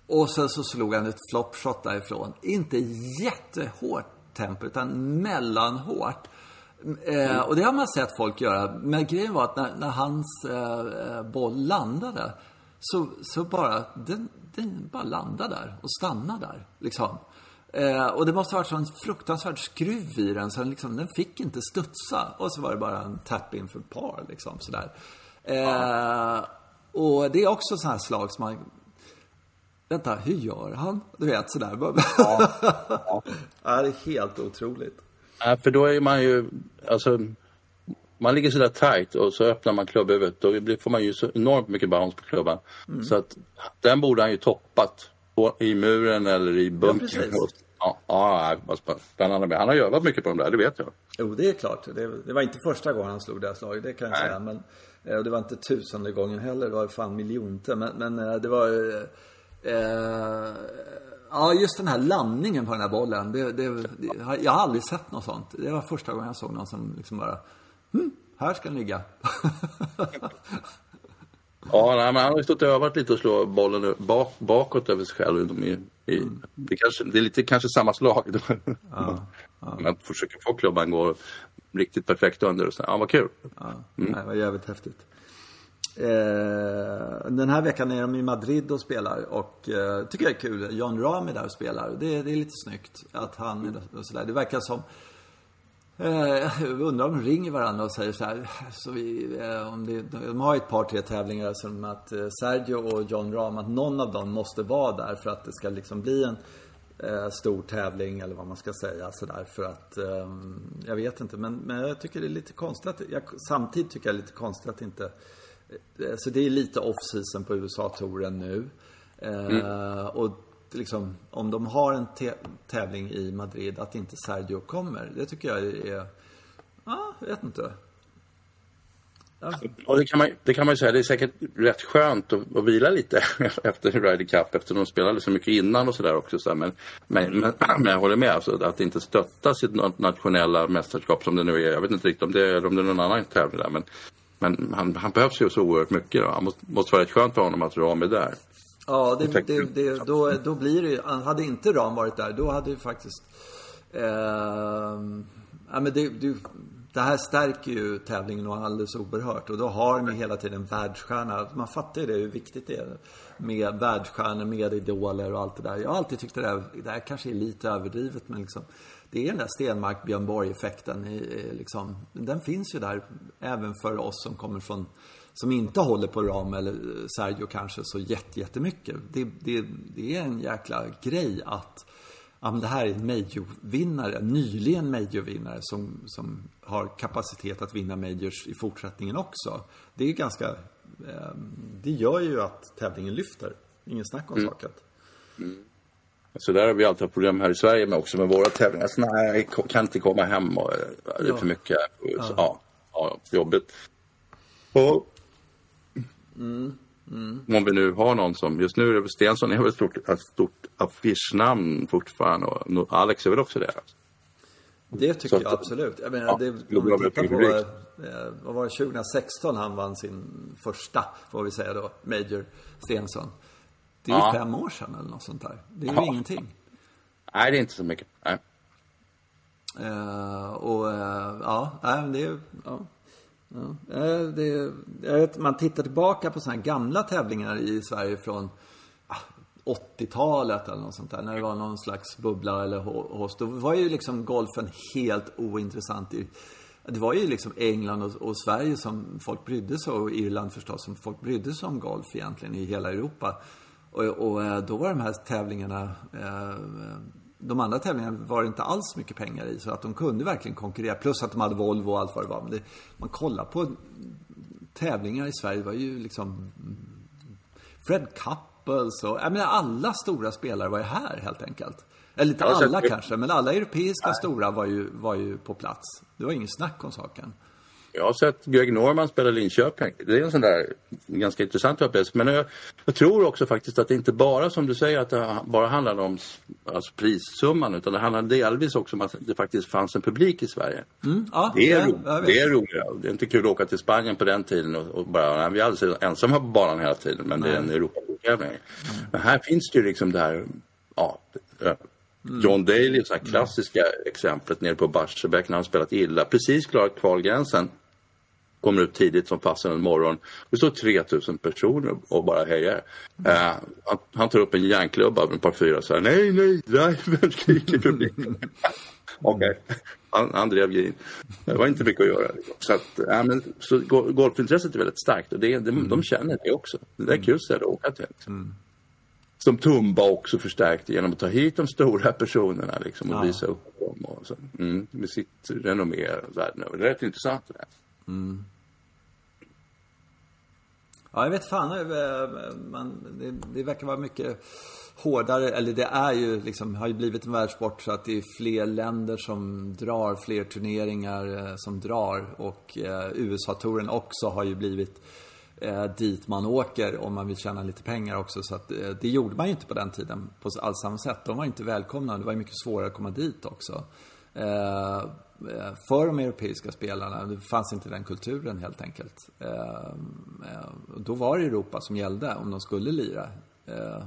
Och sen så slog han ett flopshot därifrån. Inte jättehårt tempo, utan mellanhårt. Eh, och det har man sett folk göra. Men grejen var att när, när hans eh, eh boll landade så, så bara, den, den bara landade där och stannade där. Liksom. Eh, och det måste ha varit sån fruktansvärd skruv i den så den, liksom, den fick inte studsa. Och så var det bara en tap-in för par liksom sådär. Eh, ja. Och det är också sådana här slag som man... Vänta, hur gör han? Du vet sådär. Ja. ja. ja det är helt otroligt. Ja, för då är man ju, alltså man ligger sådär tight och så öppnar man klubbhuvudet. Då får man ju så enormt mycket bounce på klubban. Mm. Så att den borde han ju toppat i muren eller i bunkern. Ja, ja, ja, spännande. Han har ju övat mycket på de där, det vet jag. Jo, det är klart. Det, det var inte första gången han slog det här slaget, det kan jag Nej. säga. Men, eh, och det var inte tusende gången heller, det var fan miljonte. Men, men eh, det var... Eh, ja, just den här landningen på den här bollen. Det, det, jag har aldrig sett något sånt. Det var första gången jag såg någon som liksom bara hm, här ska den ligga. ja, nej, men han har ju stått och övat lite och slå bollen bak, bakåt över sig själv. I, i, mm. det, kanske, det är lite kanske samma slag. Ja, ja. Man försöker få klubban gå riktigt perfekt under och så. Ja, vad kul. Ja, mm. det var jävligt häftigt. Eh, den här veckan är de i Madrid och spelar och eh, tycker jag är kul. John Rahm är där och spelar. Det, det är lite snyggt att han är och sådär. Det verkar som jag undrar om de ringer varandra och säger så här. Så vi, eh, om det, de har ett par, tre tävlingar som att eh, Sergio och John Rahm, att någon av dem måste vara där för att det ska liksom bli en eh, stor tävling eller vad man ska säga sådär för att eh, Jag vet inte men, men jag tycker det är lite konstigt att, jag, samtidigt tycker jag det är lite konstigt att inte så det är lite off-season på USA-touren nu mm. Och liksom, om de har en tävling i Madrid, att inte Sergio kommer. Det tycker jag är, ja, jag vet inte. Ja. Och det, kan man, det kan man ju säga, det är säkert rätt skönt att, att vila lite efter Ryder Cup eftersom de spelade så mycket innan och sådär också. Så men, men, men, men, jag håller med, alltså, att inte stötta sitt nationella mästerskap som det nu är. Jag vet inte riktigt om det är, om det är någon annan tävling där. Men, men han, han behövs ju så oerhört mycket. Då. Han måste, måste vara rätt skönt för honom att Ram är där. Ja, det, det, det, då, då blir det ju, hade inte Ram varit där, då hade ju faktiskt eh, ja, men det, det, det, här stärker ju tävlingen och alldeles oerhört. Och då har de hela tiden världsstjärna. Man fattar ju det, hur viktigt det är med världsstjärnor, med idoler och allt det där. Jag har alltid tyckt det där, det här kanske är lite överdrivet, men liksom, det är den där Stenmark-Björn Borg-effekten. Liksom, den finns ju där även för oss som kommer från som inte håller på Ram eller Sergio kanske så jättemycket. Det, det, det är en jäkla grej att ja, men det här är en major-vinnare, nyligen major-vinnare som, som har kapacitet att vinna majors i fortsättningen också. Det är ganska, eh, det gör ju att tävlingen lyfter. Ingen snack om mm. saken. Mm. Så där har vi alltid haft problem här i Sverige med också med våra tävlingar. Så nej, kan inte komma hem och det är för mycket. Så, ja. Ja, jobbigt. Och Mm. Mm. Om vi nu har någon som, just nu är det Stensson är väl ett stort, ett stort affischnamn fortfarande och Alex är väl också det? Det tycker jag absolut. Jag menar, ja, det, om vi tittar på, eh, vad var det, 2016 han vann sin första, får vi säga då, Major Stensson. Det är ja. ju fem år sedan eller något sånt där. Det är ju ja. ingenting. Nej, det är inte så mycket. Nej. Uh, och uh, ja, nej, det är ja. Ja, det, vet, man tittar tillbaka på sådana här gamla tävlingar i Sverige från 80-talet ah, eller något sånt där. När det var någon slags bubbla eller host. Då var ju liksom golfen helt ointressant. Det var ju liksom England och, och, Sverige som folk brydde sig och Irland förstås som folk brydde sig om golf egentligen i hela Europa. Och, och eh, då var de här tävlingarna eh, de andra tävlingarna var det inte alls mycket pengar i. Så att de kunde verkligen konkurrera. Plus att de hade Volvo och allt vad det var. Men det, man kollar på tävlingar i Sverige. Det var ju liksom Fred Couples och, jag menar alla stora spelare var ju här helt enkelt. Eller inte alla kanske, men alla europeiska Nej. stora var ju, var ju på plats. Det var ingen snack om saken. Jag har sett Greg Norman spela Linköping. Det är en sån där ganska intressant upplevelse. Men jag, jag, tror också faktiskt att det inte bara som du säger att det bara handlar om alltså prissumman utan det handlar delvis också om att det faktiskt fanns en publik i Sverige. Mm, ja, det, är, ja, det är roligt. Det är inte kul att åka till Spanien på den tiden och, och bara, nej, vi är alldeles ensamma på banan hela tiden men det är en Europatävling. Mm. Men här finns det ju liksom det här, ja, John Daly, det här klassiska exemplet nere på Barsebäck när han spelat illa, precis klarat kvalgränsen kommer ut tidigt som fasen en morgon. Det står 3000 personer och bara hejar. Mm. Uh, han, han, tar upp en järnklubba med ett par fyra och säger nej, nej, driven skriker publiken. Okej, okay. han, han drev in. Det var inte mycket att göra. Så, att, äh, men, så golfintresset är väldigt starkt och det, det, mm. de känner det också. Det är kul ställe att åka till. Mm som Tumba också förstärkte genom att ta hit de stora personerna liksom, och ja. visa upp dem. Och så, mm, med sitt renommé världen över. Det är rätt intressant det där. Mm. Ja, jag vet fan. Eh, man, det, det verkar vara mycket hårdare, eller det är ju liksom, har ju blivit en världssport så att det är fler länder som drar, fler turneringar eh, som drar och eh, USA-touren också har ju blivit eh, dit man åker om man vill tjäna lite pengar också. Så att, eh, det gjorde man ju inte på den tiden på alls samma sätt. De var inte välkomna. Det var ju mycket svårare att komma dit också. Eh, eh för de europeiska spelarna, det fanns inte den kulturen helt enkelt. Eh, eh, då var det Europa som gällde om de skulle lira.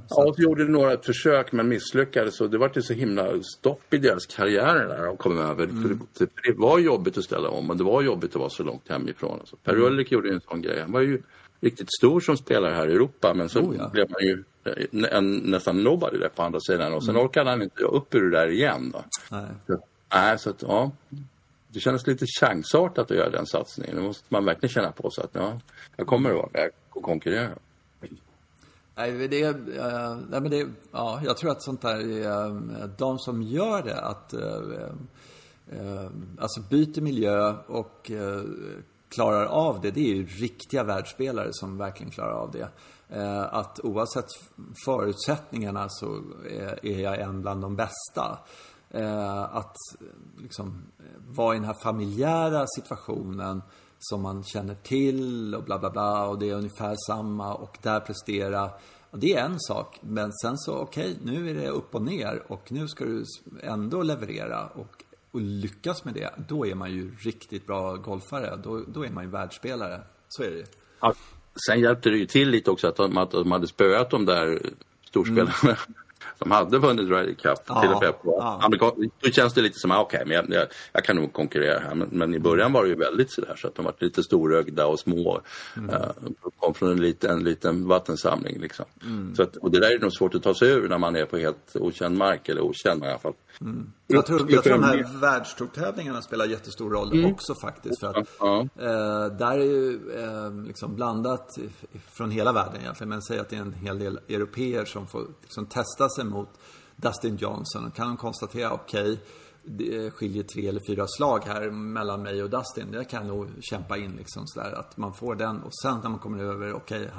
Ja, och gjorde några försök men misslyckades och det var ju så himla stopp i deras karriärer när de kom över. Mm. För, det, för, det, var jobbigt att ställa om och det var jobbigt att vara så långt hemifrån. Alltså, per mm. Ulrik gjorde en sån grej. Han var ju riktigt stor som spelare här i Europa men så oh, ja. blev man ju en, nästan nobody där på andra sidan och sen mm. orkade han inte upp ur det där igen. Då. Nej. Nej, så att, ja. Det kändes lite chansartat att göra den satsningen. Det måste man verkligen känna på sig att ja, jag kommer att vara med och konkurrera. Nej, det, äh, nej, men det, ja, jag tror att sånt där är, äh, de som gör det, att äh, alltså byter miljö och klarar av det, det är ju riktiga världsspelare som verkligen klarar av det. Att oavsett förutsättningarna så är jag en bland de bästa. Eh, att liksom vara i den här familjära situationen som man känner till och bla bla bla och det är ungefär samma och där prestera. Det är en sak, men sen så okej, okay, nu är det upp och ner och nu ska du ändå leverera och och lyckas med det, då är man ju riktigt bra golfare. Då, då är man ju världsspelare. Så är det ja, Sen hjälpte det ju till lite också att de, att de hade spöat de där storspelarna. Mm som hade vunnit Ryder Cup ja, till och med på ja. amerikan. Då känns det lite som, ah, okej, okay, men jag, jag, jag, kan nog konkurrera här. Men, men, i början var det ju väldigt sådär så att de var lite storögda och små. Mm. Uh, kom från en liten, liten vattensamling liksom. Mm. Så att, och det där är nog svårt att ta sig ur när man är på helt okänd mark, eller okänd i alla fall. Mm. Jag, tror, jag tror de här världstourtävlingarna spelar jättestor roll mm. också faktiskt. För att, ja. eh, där är ju eh, liksom blandat från hela världen egentligen. Men säg att det är en hel del europeer som får liksom, testa sig mot Dustin Johnson. Och kan de konstatera, okej, okay, det skiljer tre eller fyra slag här mellan mig och Dustin. Det kan jag nog kämpa in liksom sådär. Att man får den och sen när man kommer över, okej, okay,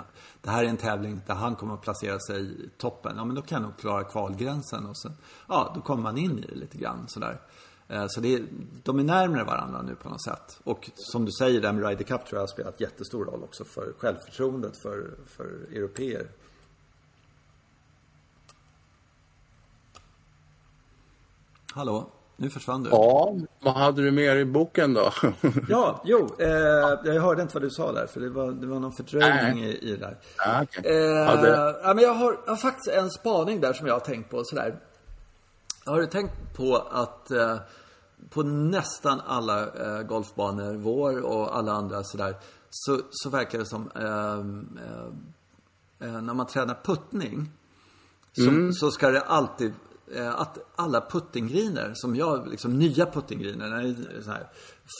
det här är en tävling där han kommer att placera sig i toppen. Ja, men då kan jag nog klara kvalgränsen och sen, ja, då kommer man in i det lite grann sådär. Eh, så det är, de är närmare varandra nu på något sätt. Och som du säger, där med Ryder Cup tror jag har spelat jättestor roll också för självförtroendet för, för europeer. Hallå? Nu försvann du. Ja, vad hade du mer i boken då? ja, jo, eh, jag hörde inte vad du sa där, för det var, det var någon fördröjning i, i det där. Ah, okay. eh, ja, men jag har, jag har faktiskt en spaning där som jag har tänkt på sådär. Har du tänkt på att eh, på nästan alla eh, golfbanor, vår och alla andra sådär, så, så verkar det som eh, eh, när man tränar puttning så, mm. så ska det alltid Eh, att alla puttinggriner som jag, liksom nya puttinggriner, så här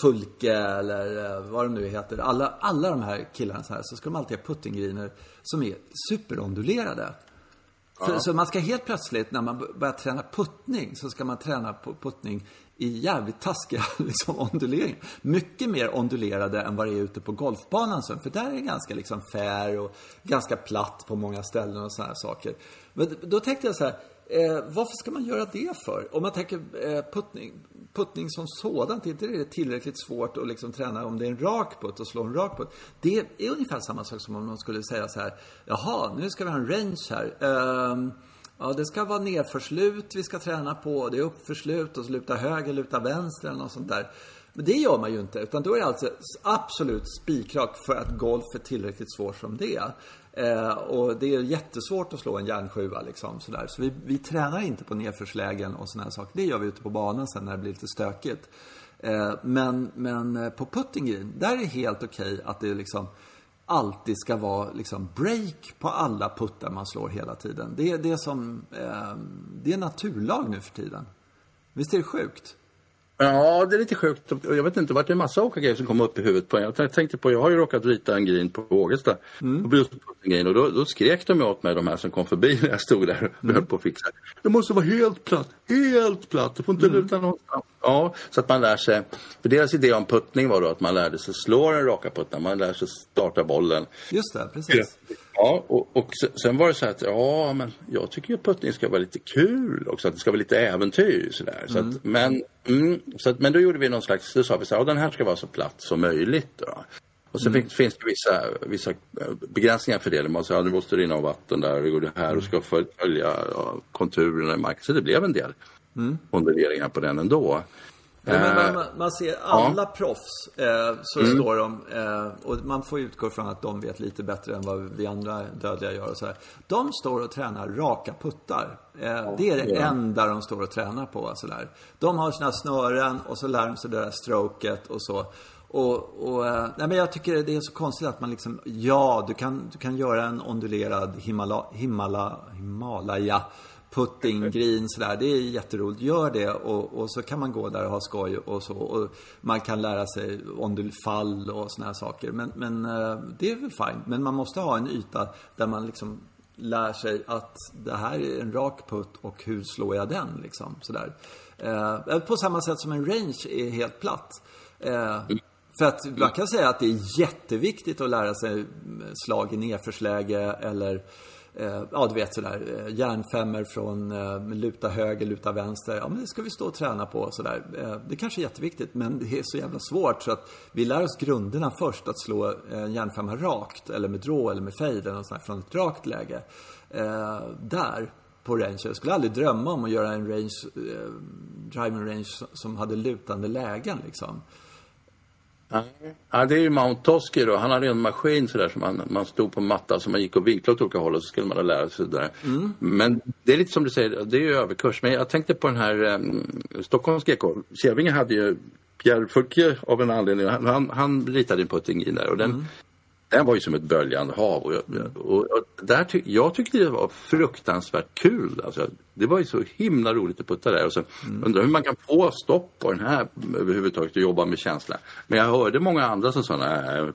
Fulke eller eh, vad de nu heter. Alla, alla de här killarna så här, så ska de alltid ha puttinggriner som är superondulerade. För, så man ska helt plötsligt, när man börjar träna puttning, så ska man träna puttning i jävligt taskiga liksom, onduleringar. Mycket mer ondulerade än vad det är ute på golfbanan. Så, för där är det ganska liksom fair och ganska platt på många ställen och sådana saker. Men då tänkte jag så här, Eh, varför ska man göra det för? Om man tänker eh, puttning, puttning som sådant, är inte det tillräckligt svårt att liksom träna om det är en rak putt och slå en rak putt? Det är ungefär samma sak som om man skulle säga så här, jaha, nu ska vi ha en range här. Eh, ja, det ska vara nedförslut vi ska träna på, det är uppförslut och så luta höger, luta vänster eller något sånt där. Men det gör man ju inte, utan då är det alltså absolut spikrak för att golf är tillräckligt svårt som det är. Eh, och det är jättesvårt att slå en järnsjua liksom sådär. Så vi, vi tränar inte på nedförslägen och sådana saker. Det gör vi ute på banan sen när det blir lite stökigt. Eh, men, men eh, på putting green, där är det helt okej okay att det liksom alltid ska vara liksom break på alla puttar man slår hela tiden. Det är det som, eh, det är naturlag nu för tiden. Visst är det sjukt? Ja, det är lite sjukt. Jag vet inte, det var en massa olika grejer som kom upp i huvudet på en. Jag tänkte på, jag har ju råkat rita en green på Ågesta. Mm. Och, då, då skrek de åt mig, de här som kom förbi när jag stod där och mm. höll på att fixa. Det måste vara helt platt, helt platt, du får inte mm. luta någonstans. Ja, så att man lär sig. För deras idé om puttning var då att man lärde sig slå den raka putten, man lär sig starta bollen. Just det, precis. Ja, och, och sen var det så att ja, men jag tycker att puttning ska vara lite kul också, att det ska vara lite äventyr sådär. Så mm. att, men, mm, så att, men då gjorde vi någon slags, då sa vi så här, ja, den här ska vara så platt som möjligt. Då. Och sen mm. finns det vissa, vissa eh, begränsningar för det. Man säger att det måste rinna av vatten där och det här och ska följa ja, konturerna i marken. Så det blev en del mm. på den ändå. Men man, man, ser alla ja. proffs, eh, så mm. står de, eh, och man får utgå från att de vet lite bättre än vad vi andra dödliga gör och så här. De står och tränar raka puttar. Eh, ja, det är det ja. enda de står och tränar på. Så där. De har sina snören och så lär de sig det där stroket och så. Och, och eh, nej, men jag tycker det är så konstigt att man liksom, ja, du kan, du kan göra en ondulerad Himala, Himala, Himalaya putting green sådär. Det är jätteroligt. Gör det och, och, så kan man gå där och ha skoj och så. Och man kan lära sig fall och sådana här saker. Men, men eh, det är väl fint. Men man måste ha en yta där man liksom lär sig att det här är en rak putt och hur slår jag den liksom. Sådär. Eh, eh, på samma sätt som en range är helt platt. Eh, för att man kan säga att det är jätteviktigt att lära sig slag i nedförsläge eller eh, ja du vet sådär, eh, järnfemmor från eh, luta höger, luta vänster. Ja men det ska vi stå och träna på sådär. Eh, det kanske är jätteviktigt men det är så jävla svårt så att vi lär oss grunderna först att slå eh, en järnfemma rakt eller med drå eller med fade eller sådär, från ett rakt läge. Eh, där på range. Jag skulle aldrig drömma om att göra en range, eh, driving range som hade lutande lägen liksom. Ja, det är ju Mount Tosky då. Han hade en maskin sådär som man, man stod på matta så man gick och vinklade åt olika håll och så skulle man lära sig det. Mm. Men det är lite som du säger, det är ju överkurs. Men jag tänkte på den här um, Stockholms GK. Kjellvinge hade ju Pierre Fouquet av en anledning. Han, han ritade en putting in där och den, mm den var ju som ett böljande hav. Och, jag, och, och där ty jag tyckte det var fruktansvärt kul. Alltså, det var ju så himla roligt att putta där. Och så mm. undrar hur man kan få stopp på den här överhuvudtaget och jobba med känsla. Men jag hörde många andra som sa,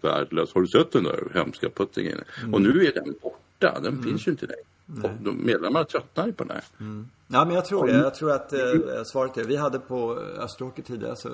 värdelös. Har du sett den där hemska puttingen? Mm. Och nu är den borta. Den mm. finns ju inte längre. Och de medlemmarna tröttnar ju på den här. Mm. Ja, men jag tror det. Jag tror att eh, svaret är, vi hade på Österåker tidigare så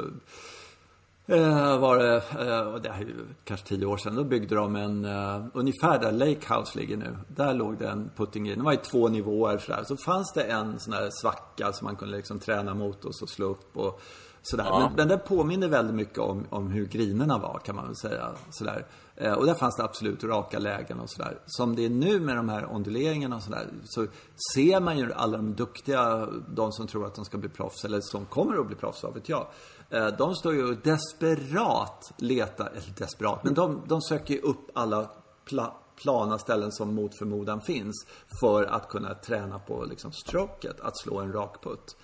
var det, eh, det här är kanske tio år sedan, då byggde de en, uh, ungefär där Lake House ligger nu. Där låg det en putting green. Det var i två nivåer sådär. Så fanns det en sån här svacka som man kunde liksom träna mot och så slå upp och sådär. Ja. Men, den påminner väldigt mycket om, om hur grinerna var kan man väl säga. Sådär. Eh, och där fanns det absolut raka lägen och sådär. Som det är nu med de här onduleringarna och sådär. Så ser man ju alla de duktiga, de som tror att de ska bli proffs, eller som kommer att bli proffs, vad vet jag. Eh, de står ju desperat letar, eller desperat, men de, de söker ju upp alla pla, plana ställen som mot förmodan finns. För att kunna träna på liksom stroket, att slå en rak putt.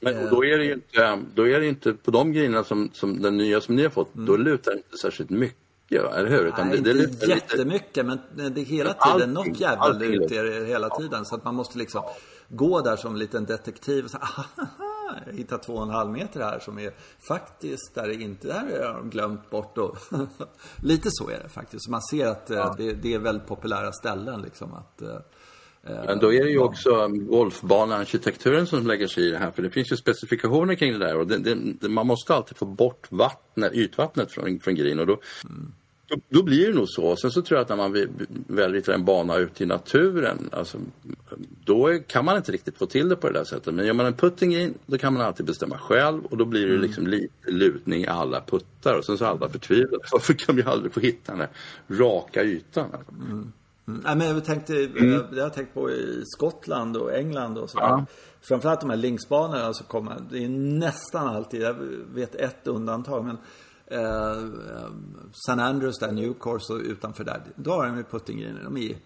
Men då är det ju inte, då är det inte på de grejerna som, som den nya som ni har fått, mm. då lutar det inte särskilt mycket. Eller hur? Utan Nej, det, det inte jättemycket, lite... men det är hela tiden allting, något jävla lut hela tiden. Så att man måste liksom gå där som en liten detektiv och säga jag hittar två och en halv meter här som är faktiskt där det inte, där har de glömt bort och lite så är det faktiskt. Så man ser att eh, ja. det, det, är väldigt populära ställen liksom att eh, men då är det ju också golfbanearkitekturen som lägger sig i det här för det finns ju specifikationer kring det där och det, det, man måste alltid få bort vattnet, ytvattnet från, från green och då, mm. Då, då, blir det nog så. Sen så tror jag att när man väljer en bana ute i naturen, alltså, då kan man inte riktigt få till det på det där sättet. Men gör man en putting in, då kan man alltid bestämma själv och då blir det mm. liksom lite lutning i alla puttar och sen så alla förtvivlade. Varför kan vi aldrig få hitta den här raka ytan? Mm. Mm. Ja, men jag tänkte, mm. jag, har tänkt på i Skottland och England och så. Ja. Framförallt de här linksbanorna så kommer, det är nästan alltid, jag vet ett undantag, men eh, San Andrews där, New Course och utanför där. Då har de ju puttinggreener. De är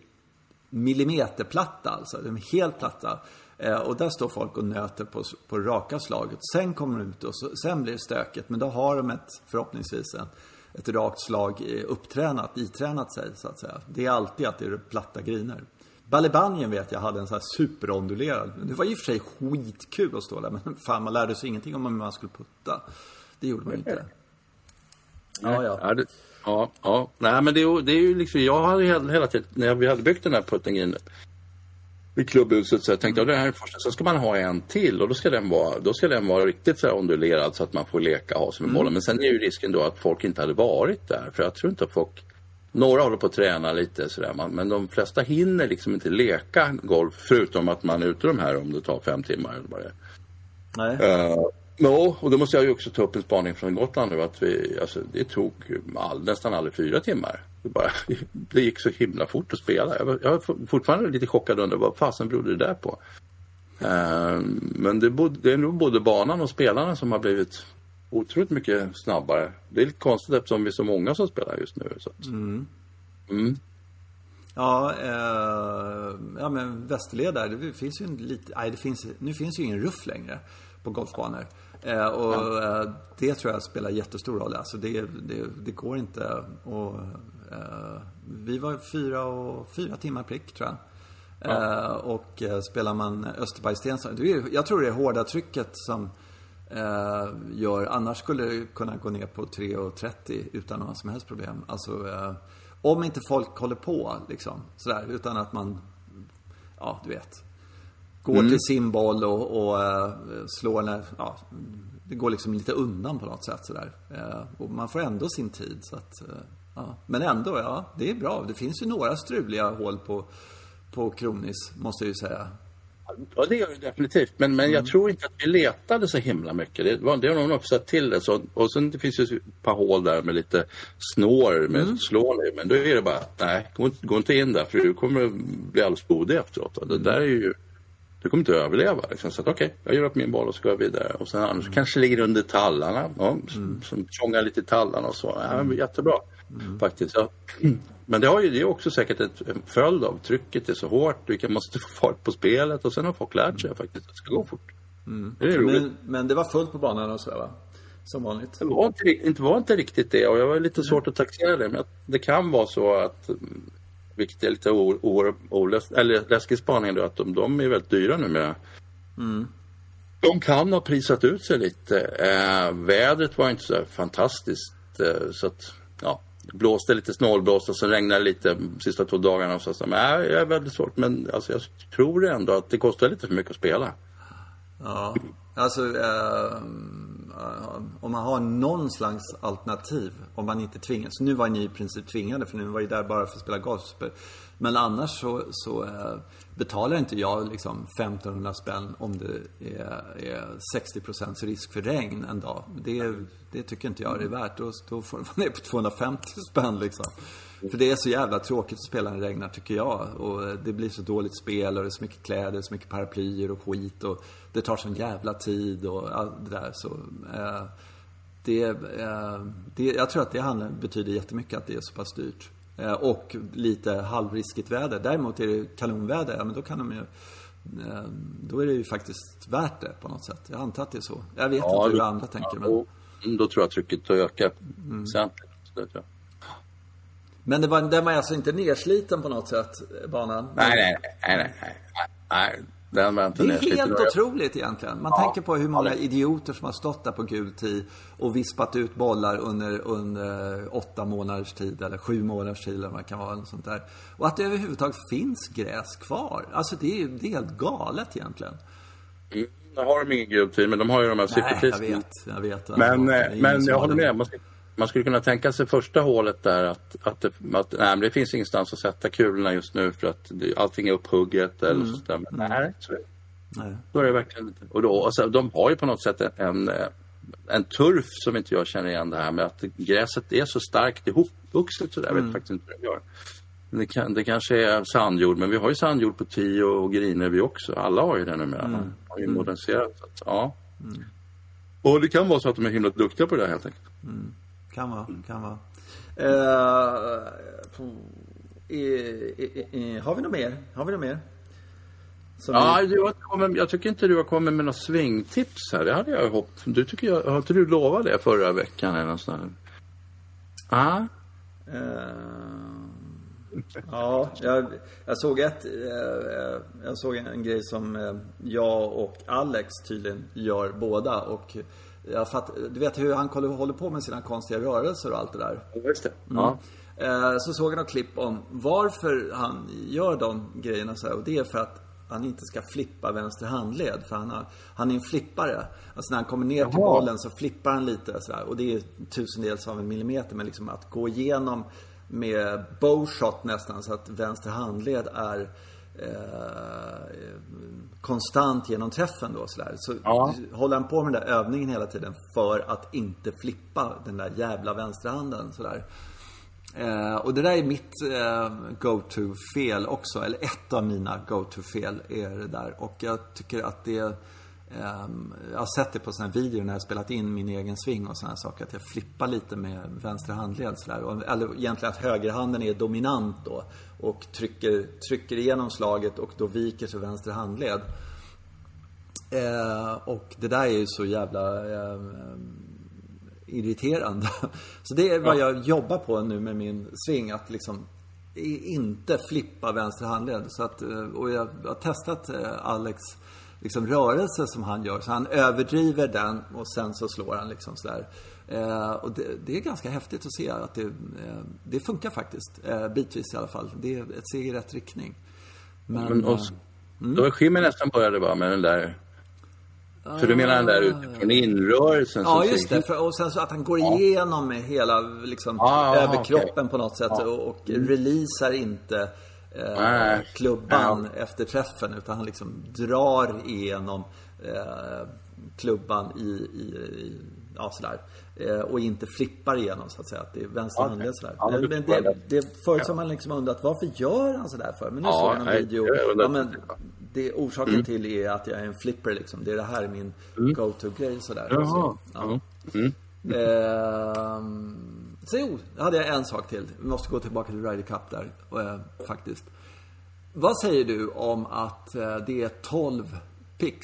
millimeterplatta alltså. De är helt platta. Eh, och där står folk och nöter på, på raka slaget. Sen kommer de ut och så, sen blir det stökigt. Men då har de ett, förhoppningsvis en, ett rakt slag eh, upptränat, itränat sig så att säga. Det är alltid att det är platta griner. Balibanien vet jag hade en sån här superondulerad. Det var i och för sig skitkul att stå där. Men fan, man lärde sig ingenting om hur man skulle putta. Det gjorde man inte. Ja, ja. Ja, det, ja, ja. Nej, men det är, det är ju liksom, jag hade hela tiden, när vi hade byggt den här puttingen i klubbhuset så jag tänkte jag det här är första, sen ska man ha en till och då ska den vara, då ska den vara riktigt så här ondulerad så att man får leka och ha sig med bollen. Mm. Men sen är ju risken då att folk inte hade varit där för jag tror inte att folk några håller på att träna lite sådär, men de flesta hinner liksom inte leka golf förutom att man är ute de här om det tar fem timmar eller vad det är. Nej. Uh, Ja, och då måste jag ju också ta upp en spaning från Gotland nu att vi, alltså, det tog all, nästan aldrig fyra timmar. Det, bara, det gick så himla fort att spela. Jag, var, jag är fortfarande lite chockad under vad fasen berodde det där på. Uh, men det, bod, det är nog både banan och spelarna som har blivit otroligt mycket snabbare. Det är lite konstigt eftersom vi är så många som spelar just nu. Så mm. Mm. Ja, eh, ja men Västerled där, det finns ju en lite, nej det finns, nu finns ju ingen ruff längre på golfbanor. Eh, och ja. eh, det tror jag spelar jättestor roll. Alltså det, det, det går inte och eh, Vi var fyra, och, fyra timmar prick tror jag. Ja. Eh, och eh, spelar man Österbergsten, jag tror det är hårda trycket som eh, gör, annars skulle det kunna gå ner på 3.30 utan några som helst problem. Alltså om inte folk håller på liksom sådär utan att man, ja du vet Går mm. till sin boll och, och uh, slår när, ja, det går liksom lite undan på något sätt sådär. Uh, och man får ändå sin tid så att, uh, ja. Men ändå, ja, det är bra. Det finns ju några struliga hål på, på Kronis, måste jag ju säga. Ja, det gör det definitivt. Men, men mm. jag tror inte att vi letade så himla mycket. Det, var, det har någon också till det. Så, och sen det finns ju ett par hål där med lite snår med mm. slår Men då är det bara, nej, gå, gå inte in där för du kommer bli alldeles blodig efteråt. Och det där är ju du kommer inte att överleva. Liksom. Så okej, okay, jag gör upp min boll och så går jag vidare. Och sen annars mm. kanske ligger under tallarna. Ja, mm. Som tjongar lite i tallarna och så. Ja, men jättebra mm. faktiskt. Ja. Men det, har ju, det är också säkert ett, en följd av trycket är så hårt. Du måste få fart på spelet och sen har folk lärt sig faktiskt att det ska gå fort. Mm. Det men, men, det var fullt på banan och sådär va? Som vanligt. Det var inte, inte, var inte riktigt det och jag var lite svårt att taxera det. Men det kan vara så att vilket är lite olöst, eller spaning då, att de, de är väldigt dyra numera. Mm. De kan ha prisat ut sig lite. Eh, vädret var inte så fantastiskt eh, så att ja, det blåste lite snålblåst och så regnade det lite de sista två dagarna. Och så, så, nej, det är väldigt svårt men alltså, jag tror ändå att det kostar lite för mycket att spela. Ja, alltså eh, Eh, om man har någon slags alternativ. Om man inte tvingas. Nu var ni i princip tvingade för nu var ju där bara för att spela gospel. Men annars så, så eh, betalar inte jag liksom 1500 spänn om det är, är 60 procents risk för regn en dag. Det, det tycker inte jag det är värt. Då, då får man ner på 250 spänn liksom. För det är så jävla tråkigt att spela när det regnar tycker jag. Och det blir så dåligt spel och det är så mycket kläder, så mycket paraplyer och skit. Och det tar sån jävla tid och allt det där. Så, eh, det, eh, det, jag tror att det handlar, betyder jättemycket att det är så pass dyrt. Eh, och lite halvriskigt väder. Däremot är det kanonväder, ja men då kan de ju eh, då är det ju faktiskt värt det på något sätt. Jag antar att det är så. Jag vet ja, inte hur andra tänker. Men... Då tror jag trycket ökar mm. sen. Men det var, den var alltså inte nersliten på något sätt, banan? Nej, nej, nej, nej, nej. nej. Den var inte det är helt otroligt egentligen. Man ja. tänker på hur många idioter som har stått där på gul tid och vispat ut bollar under, under åtta månaders tid eller sju månaders tid eller vad det kan vara. sånt där. Och att det överhuvudtaget finns gräs kvar. Alltså det är, det är helt galet egentligen. Mm, nu har de ingen gul tid, men de har ju de här sifferpriserna. jag vet. Jag vet men, eh, men jag håller med. Man ska, man skulle kunna tänka sig första hålet där att, att, det, att nej, det finns ingenstans att sätta kulorna just nu för att det, allting är upphugget eller mm. sådär. Men nej, så, nej. Då är det verkligen inte. Och då, alltså, de har ju på något sätt en, en turf som inte jag känner igen det här med att gräset är så starkt ihopvuxet sådär. Jag vet mm. faktiskt inte hur det gör. Det, kan, det kanske är sandjord, men vi har ju sandjord på tio och griner vi också. Alla har ju det numera. Mm. Har ju moderniserat. Så, ja. Mm. Och det kan vara så att de är himla duktiga på det där helt enkelt. Mm. Kan vara, kan vara. Uh, i, i, i, har vi något mer? Har vi något mer? ja, vi... jag, kommit, jag tycker inte du har kommit med några svingtips här. Det hade jag hoppats. Du tycker jag, har inte du lovat det förra veckan eller något sånt? Ah. Uh, ja, jag, jag, såg ett, uh, jag såg en grej som uh, jag och Alex tydligen gör båda och jag fatt, du vet hur han håller på med sina konstiga rörelser och allt det där. Just det. Mm. Ja. Så såg jag något klipp om varför han gör de grejerna så här. Och det är för att han inte ska flippa vänster handled. För han, har, han är en flippare. Alltså när han kommer ner Jaha. till bollen så flippar han lite sådär. Och det är tusendels av en millimeter. Men liksom att gå igenom med bowshot nästan så att vänster handled är eh, konstant genom träffen då sådär. Så ja. håller han på med den där övningen hela tiden för att inte flippa den där jävla vänsterhanden sådär. Eh, och det där är mitt eh, go-to-fel också. Eller ett av mina go-to-fel är det där. Och jag tycker att det... Eh, jag har sett det på sådana videor när jag spelat in min egen sving och sådana saker. Att jag flippar lite med vänster handled sådär. Eller egentligen att högerhanden är dominant då. Och trycker, trycker igenom slaget och då viker sig vänster handled. Eh, och det där är ju så jävla eh, irriterande. Så det är vad jag jobbar på nu med min sving. Att liksom inte flippa vänster handled. Så att, eh, och jag har testat eh, Alex liksom rörelse som han gör. Så han överdriver den och sen så slår han liksom sådär. Eh, och det, det, är ganska häftigt att se att det, eh, det funkar faktiskt. Eh, bitvis i alla fall. Det är ett steg i rätt riktning. Men, Men och, mm. då Jimmy nästan började bara med den där för du menar den där utifrån inrörelsen? Ja, just det. För, och sen så att han går igenom med hela liksom, ah, överkroppen okay. på något sätt ah. och, och mm. releasar inte eh, klubban ja. efter träffen. Utan han liksom drar igenom eh, klubban i, i, i ja, sådär. Eh, och inte flippar igenom så att säga. Att det är vänster okay. handled sådär. Ja, men, men det, det, förut har man liksom undrat varför gör han sådär för? Men nu ja, såg jag en video. Ja, men, det orsaken mm. till är att jag är en flipper liksom. Det är det här min mm. go-to-grej sådär. Jaha. Så, ja. Mm. Eh, så jo, hade jag en sak till. Vi måste gå tillbaka till Ryder Cup där, eh, faktiskt. Vad säger du om att eh, det är 12 pix?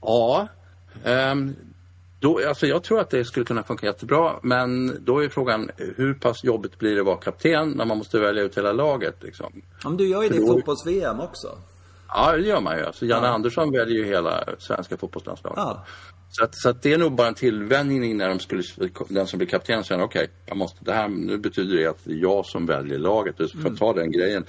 Ja. Um, då, alltså jag tror att det skulle kunna funka jättebra men då är frågan hur pass jobbigt blir det att vara kapten när man måste välja ut hela laget liksom? Men du gör ju det i fotbolls-VM också. Ja, det gör man ju. Alltså, Janne ja. Andersson väljer ju hela svenska fotbollslandslaget. Ja. Så, att, så att det är nog bara en tillvänjning när de skulle, den som blir kapten säger okej, okay, nu betyder det att det är jag som väljer laget. Så får mm. ta den grejen.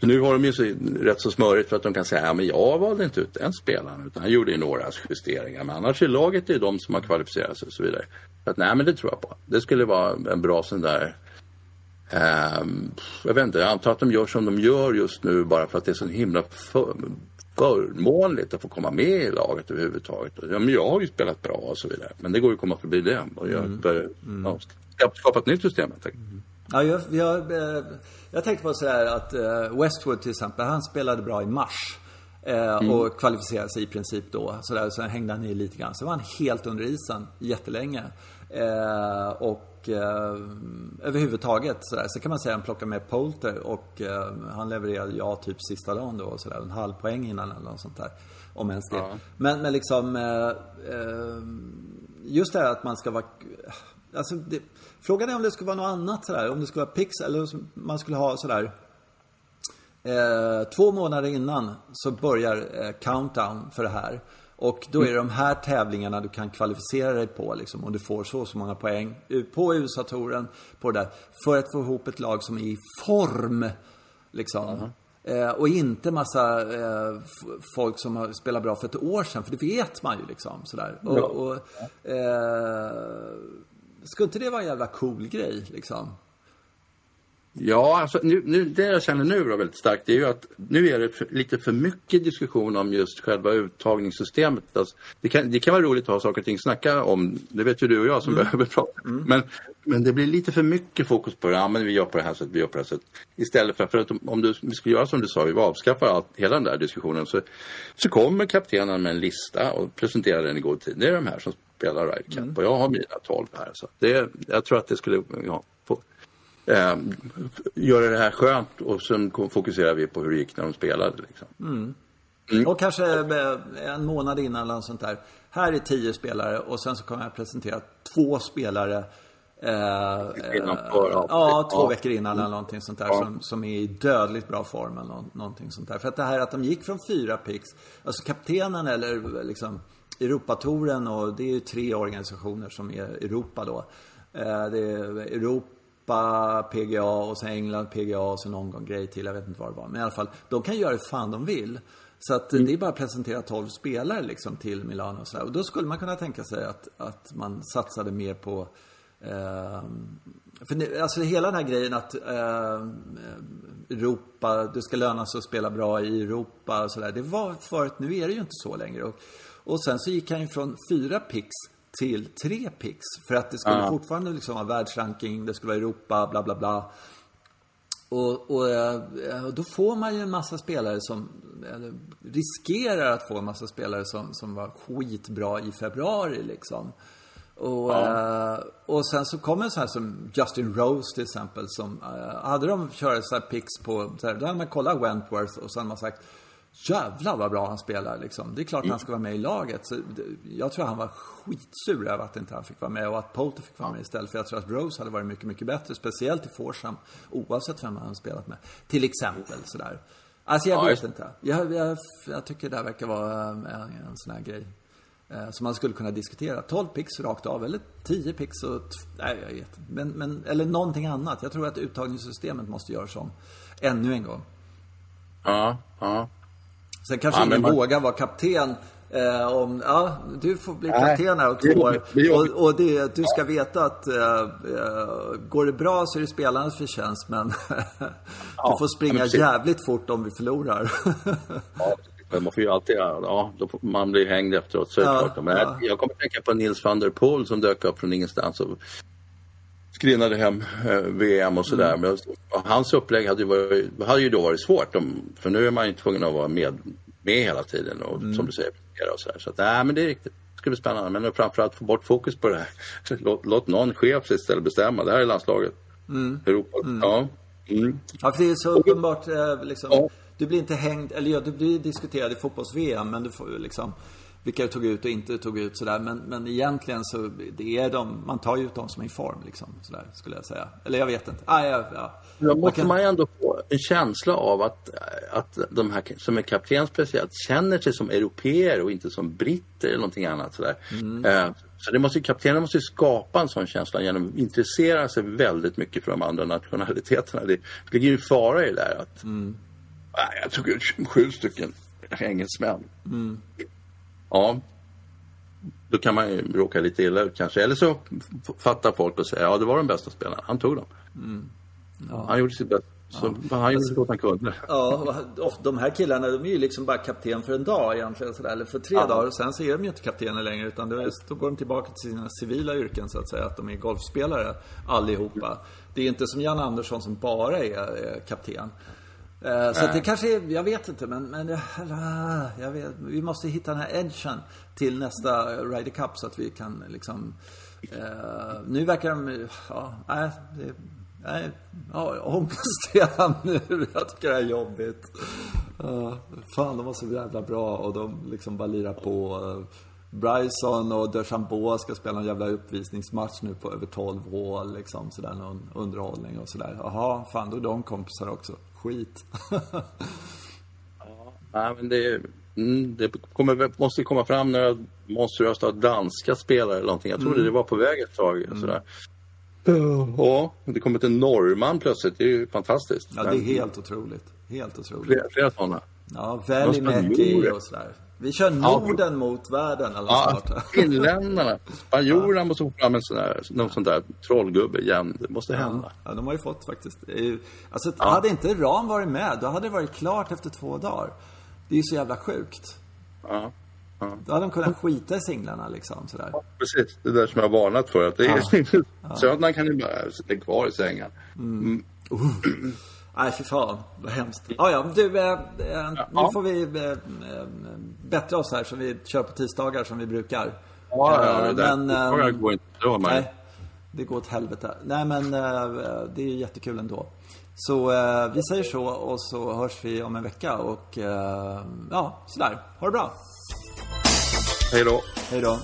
Så nu har de ju så, rätt så smörigt för att de kan säga ja, men jag valde inte ut den spelaren utan han gjorde ju några justeringar. Men annars är laget det de som har kvalificerat sig och så vidare. Så att, nej men det tror jag på. Det skulle vara en bra sån där um, jag vet inte, jag antar att de gör som de gör just nu bara för att det är så himla för, förmånligt att få komma med i laget överhuvudtaget. Ja, men jag har ju spelat bra och så vidare. Men det går ju att komma förbi det och jag mm. bör, mm. ja, skapa ett nytt system helt enkelt. Mm. Ja, jag, jag, eh, jag tänkte på sådär att eh, Westwood till exempel, han spelade bra i mars. Eh, mm. Och kvalificerade sig i princip då. Sådär, sen hängde han i lite grann. Så var han helt under isen jättelänge. och eh, överhuvudtaget sådär. Så kan man säga att han plockade med Polter och eh, han levererade ja typ sista dagen då. Sådär, en halv poäng innan eller något sånt där. Om ens det. Ja. Men, men liksom eh, just det här att man ska vara Alltså, det, frågan är om det skulle vara något annat sådär. Om det skulle vara Pix eller om man skulle ha sådär. Eh, två månader innan så börjar eh, countdown för det här. Och då är det de här tävlingarna du kan kvalificera dig på liksom. Och du får så och så många poäng på USA-touren. På det där. För att få ihop ett lag som är i form. Liksom. -huh. eh, och inte massa eh, folk som har spelat bra för ett år sedan. För det vet man ju liksom. Sådär. Och, och eh, skulle inte det vara en jävla cool grej liksom? Ja, alltså nu, nu, det jag känner nu då väldigt starkt är ju att nu är det för, lite för mycket diskussion om just själva uttagningssystemet. Alltså, det, kan, det kan vara roligt att ha saker och ting att snacka om, det vet ju du och jag som mm. behöver prata. Mm. Men, men det blir lite för mycket fokus på det, ja men vi gör på det här sättet, vi gör på det här sättet. Istället för, för att om du, vi skulle göra som du sa, vi avskaffar allt, hela den där diskussionen så, så kommer kaptenen med en lista och presenterar den i god tid. Det är de här som spelar Ryder Cup mm. och jag har mina 12 här. Så det, jag tror att det skulle ja, eh, göra det här skönt och sen fokuserar vi på hur det gick när de spelade. Liksom. Mm. Mm. Och kanske en månad innan eller sånt där. Här är tio spelare och sen så kommer jag presentera två spelare Eh, eh, ja, två veckor innan eller någonting sånt där. Ja. Som, som är i dödligt bra form eller någonting sånt där. För att det här att de gick från fyra picks. Alltså kaptenen eller liksom Europatoren och det är ju tre organisationer som är Europa då. Eh, det är Europa, PGA och sen England, PGA och så någon gång grej till. Jag vet inte vad det var. Men i alla fall, de kan göra det fan de vill. Så att mm. det är bara att presentera 12 spelare liksom till Milano och sådär. Och då skulle man kunna tänka sig att, att man satsade mer på eh, för det, alltså hela den här grejen att eh, Europa, det ska löna sig att spela bra i Europa och sådär. Det var förut, nu är det ju inte så längre. Och, och sen så gick han ju från fyra pix till tre pix. För att det skulle ja. fortfarande liksom vara världsranking, det skulle vara Europa, bla bla bla. Och, och, eh, och, då får man ju en massa spelare som, eller riskerar att få en massa spelare som, som var skitbra i februari liksom. Och, ja. uh, och sen så kommer sån här som Justin Rose till exempel som, uh, hade de kört så här pix på, så här, då hade man kollat Wentworth och så hade man sagt Jävlar vad bra han spelar liksom. Det är klart mm. han ska vara med i laget. Så jag tror han var skitsur över att inte han fick vara med och att Poulter fick vara med istället. För jag tror att Rose hade varit mycket, mycket bättre. Speciellt i Forsham. Oavsett vem han spelat med. Till exempel sådär. Alltså jag ja, vet inte. Jag, jag, jag, tycker det här verkar vara en, en sån här grej. Eh, som man skulle kunna diskutera. 12 pix rakt av eller 10 pix och... Nej, jag vet men, men Eller någonting annat. Jag tror att uttagningssystemet måste göras om. Ännu en gång. Ja, ja. Sen kanske ja, ingen man... vågar vara kapten Eh, om, ja, du får bli kapten här om två år. Och, och det, du ska veta att eh, eh, går det bra så är det spelarnas förtjänst. Men du får springa jävligt fort om vi förlorar. ja, man får ju alltid, ja, då får man blir hängd efteråt såklart. Ja, men ja. Jag kommer att tänka på Nils van der Poel som dök upp från ingenstans och skrinade hem eh, VM och sådär. Mm. Men hans upplägg hade ju, varit, hade ju då varit svårt. För nu är man ju tvungen att vara med, med hela tiden och mm. som du säger, och sådär. Så att, nej men det är riktigt. Det ska bli spännande. Men framförallt få bort fokus på det här. Låt, låt någon chef istället bestämma. Det här är landslaget. Mm. Europa. Mm. Ja. Mm. Ja, för det är så uppenbart eh, liksom. Ja. Du blir inte hängd, eller ja, du blir diskuterad i fotbolls-VM men du får liksom vilka du tog ut och inte tog ut sådär. Men, men egentligen så det är de, man tar ju ut de som är i form liksom. Sådär skulle jag säga. Eller jag vet inte. Ah, ja, ja. Då måste man, kan... man ändå få en känsla av att, att de här som är kapten speciellt känner sig som europeer och inte som britter eller någonting annat sådär. Mm. Eh, så det måste, kaptenen måste skapa en sån känsla genom att intressera sig väldigt mycket för de andra nationaliteterna. Det ligger ju fara i det där att mm. jag tog ut sju stycken engelsmän. Mm. Ja, då kan man ju råka lite illa ut kanske. Eller så fattar folk och säger ja det var den bästa spelaren, han tog dem. Mm. Ja. Han gjorde sitt bästa. Så ja. han gjorde så gott han kunde. Ja, och de här killarna de är ju liksom bara kapten för en dag egentligen. Sådär, eller för tre ja. dagar. Och sen så är de ju inte kaptener längre. Utan då, då går de tillbaka till sina civila yrken så att säga. Att de är golfspelare allihopa. Det är inte som Jan Andersson som bara är, är kapten. Uh, så det kanske är, jag vet inte men, men uh, jag vet, vi måste hitta den här edgen till nästa Ryder Cup så att vi kan liksom uh, Nu verkar de, ja, nej, det, nej, ja, ångest redan nu. Jag tycker det är jobbigt. Uh, fan, de var så jävla bra och de liksom bara lirar på. Bryson och DeChambeau ska spela en jävla uppvisningsmatch nu på över 12 hål liksom sådär någon underhållning och sådär. Jaha, fan då är de kompisar också skit. ja, men det, mm, det kommer, måste komma fram några monstruösa danska spelare eller någonting. Jag trodde mm. det var på väg ett tag. Mm. Sådär. Ja, det kommer till norrman plötsligt. Det är ju fantastiskt. Ja, det är helt otroligt. Helt otroligt. Flera, flera sådana. Ja, Välimäki och sådär. Vi kör Norden ja. mot världen eller ja, snart. Finländarna. Spanjorerna måste få fram en sån där, någon sån där trollgubbe igen. Det måste hända. Ja, de har ju fått faktiskt. Alltså, ja. hade inte Ram varit med, då hade det varit klart efter två dagar. Det är ju så jävla sjukt. Ja. Ja. Då hade de kunnat skita i singlarna liksom sådär. Ja, precis. Det där som jag varnat för. Att det är... ja. Söndagen kan ju bara sitta kvar i sängen. Mm. Uh. Nej, fy fan. Vad hemskt. Ah, ja, du. Eh, eh, nu får vi eh, eh, bättra oss här så vi kör på tisdagar som vi brukar. Ja, ja, det men, där. Eh, går inte bra, nej. det går åt helvete. Nej men eh, det är ju jättekul ändå. Så eh, vi säger så och så hörs vi om en vecka och eh, ja, sådär. Ha det bra. Hej då. Hej då.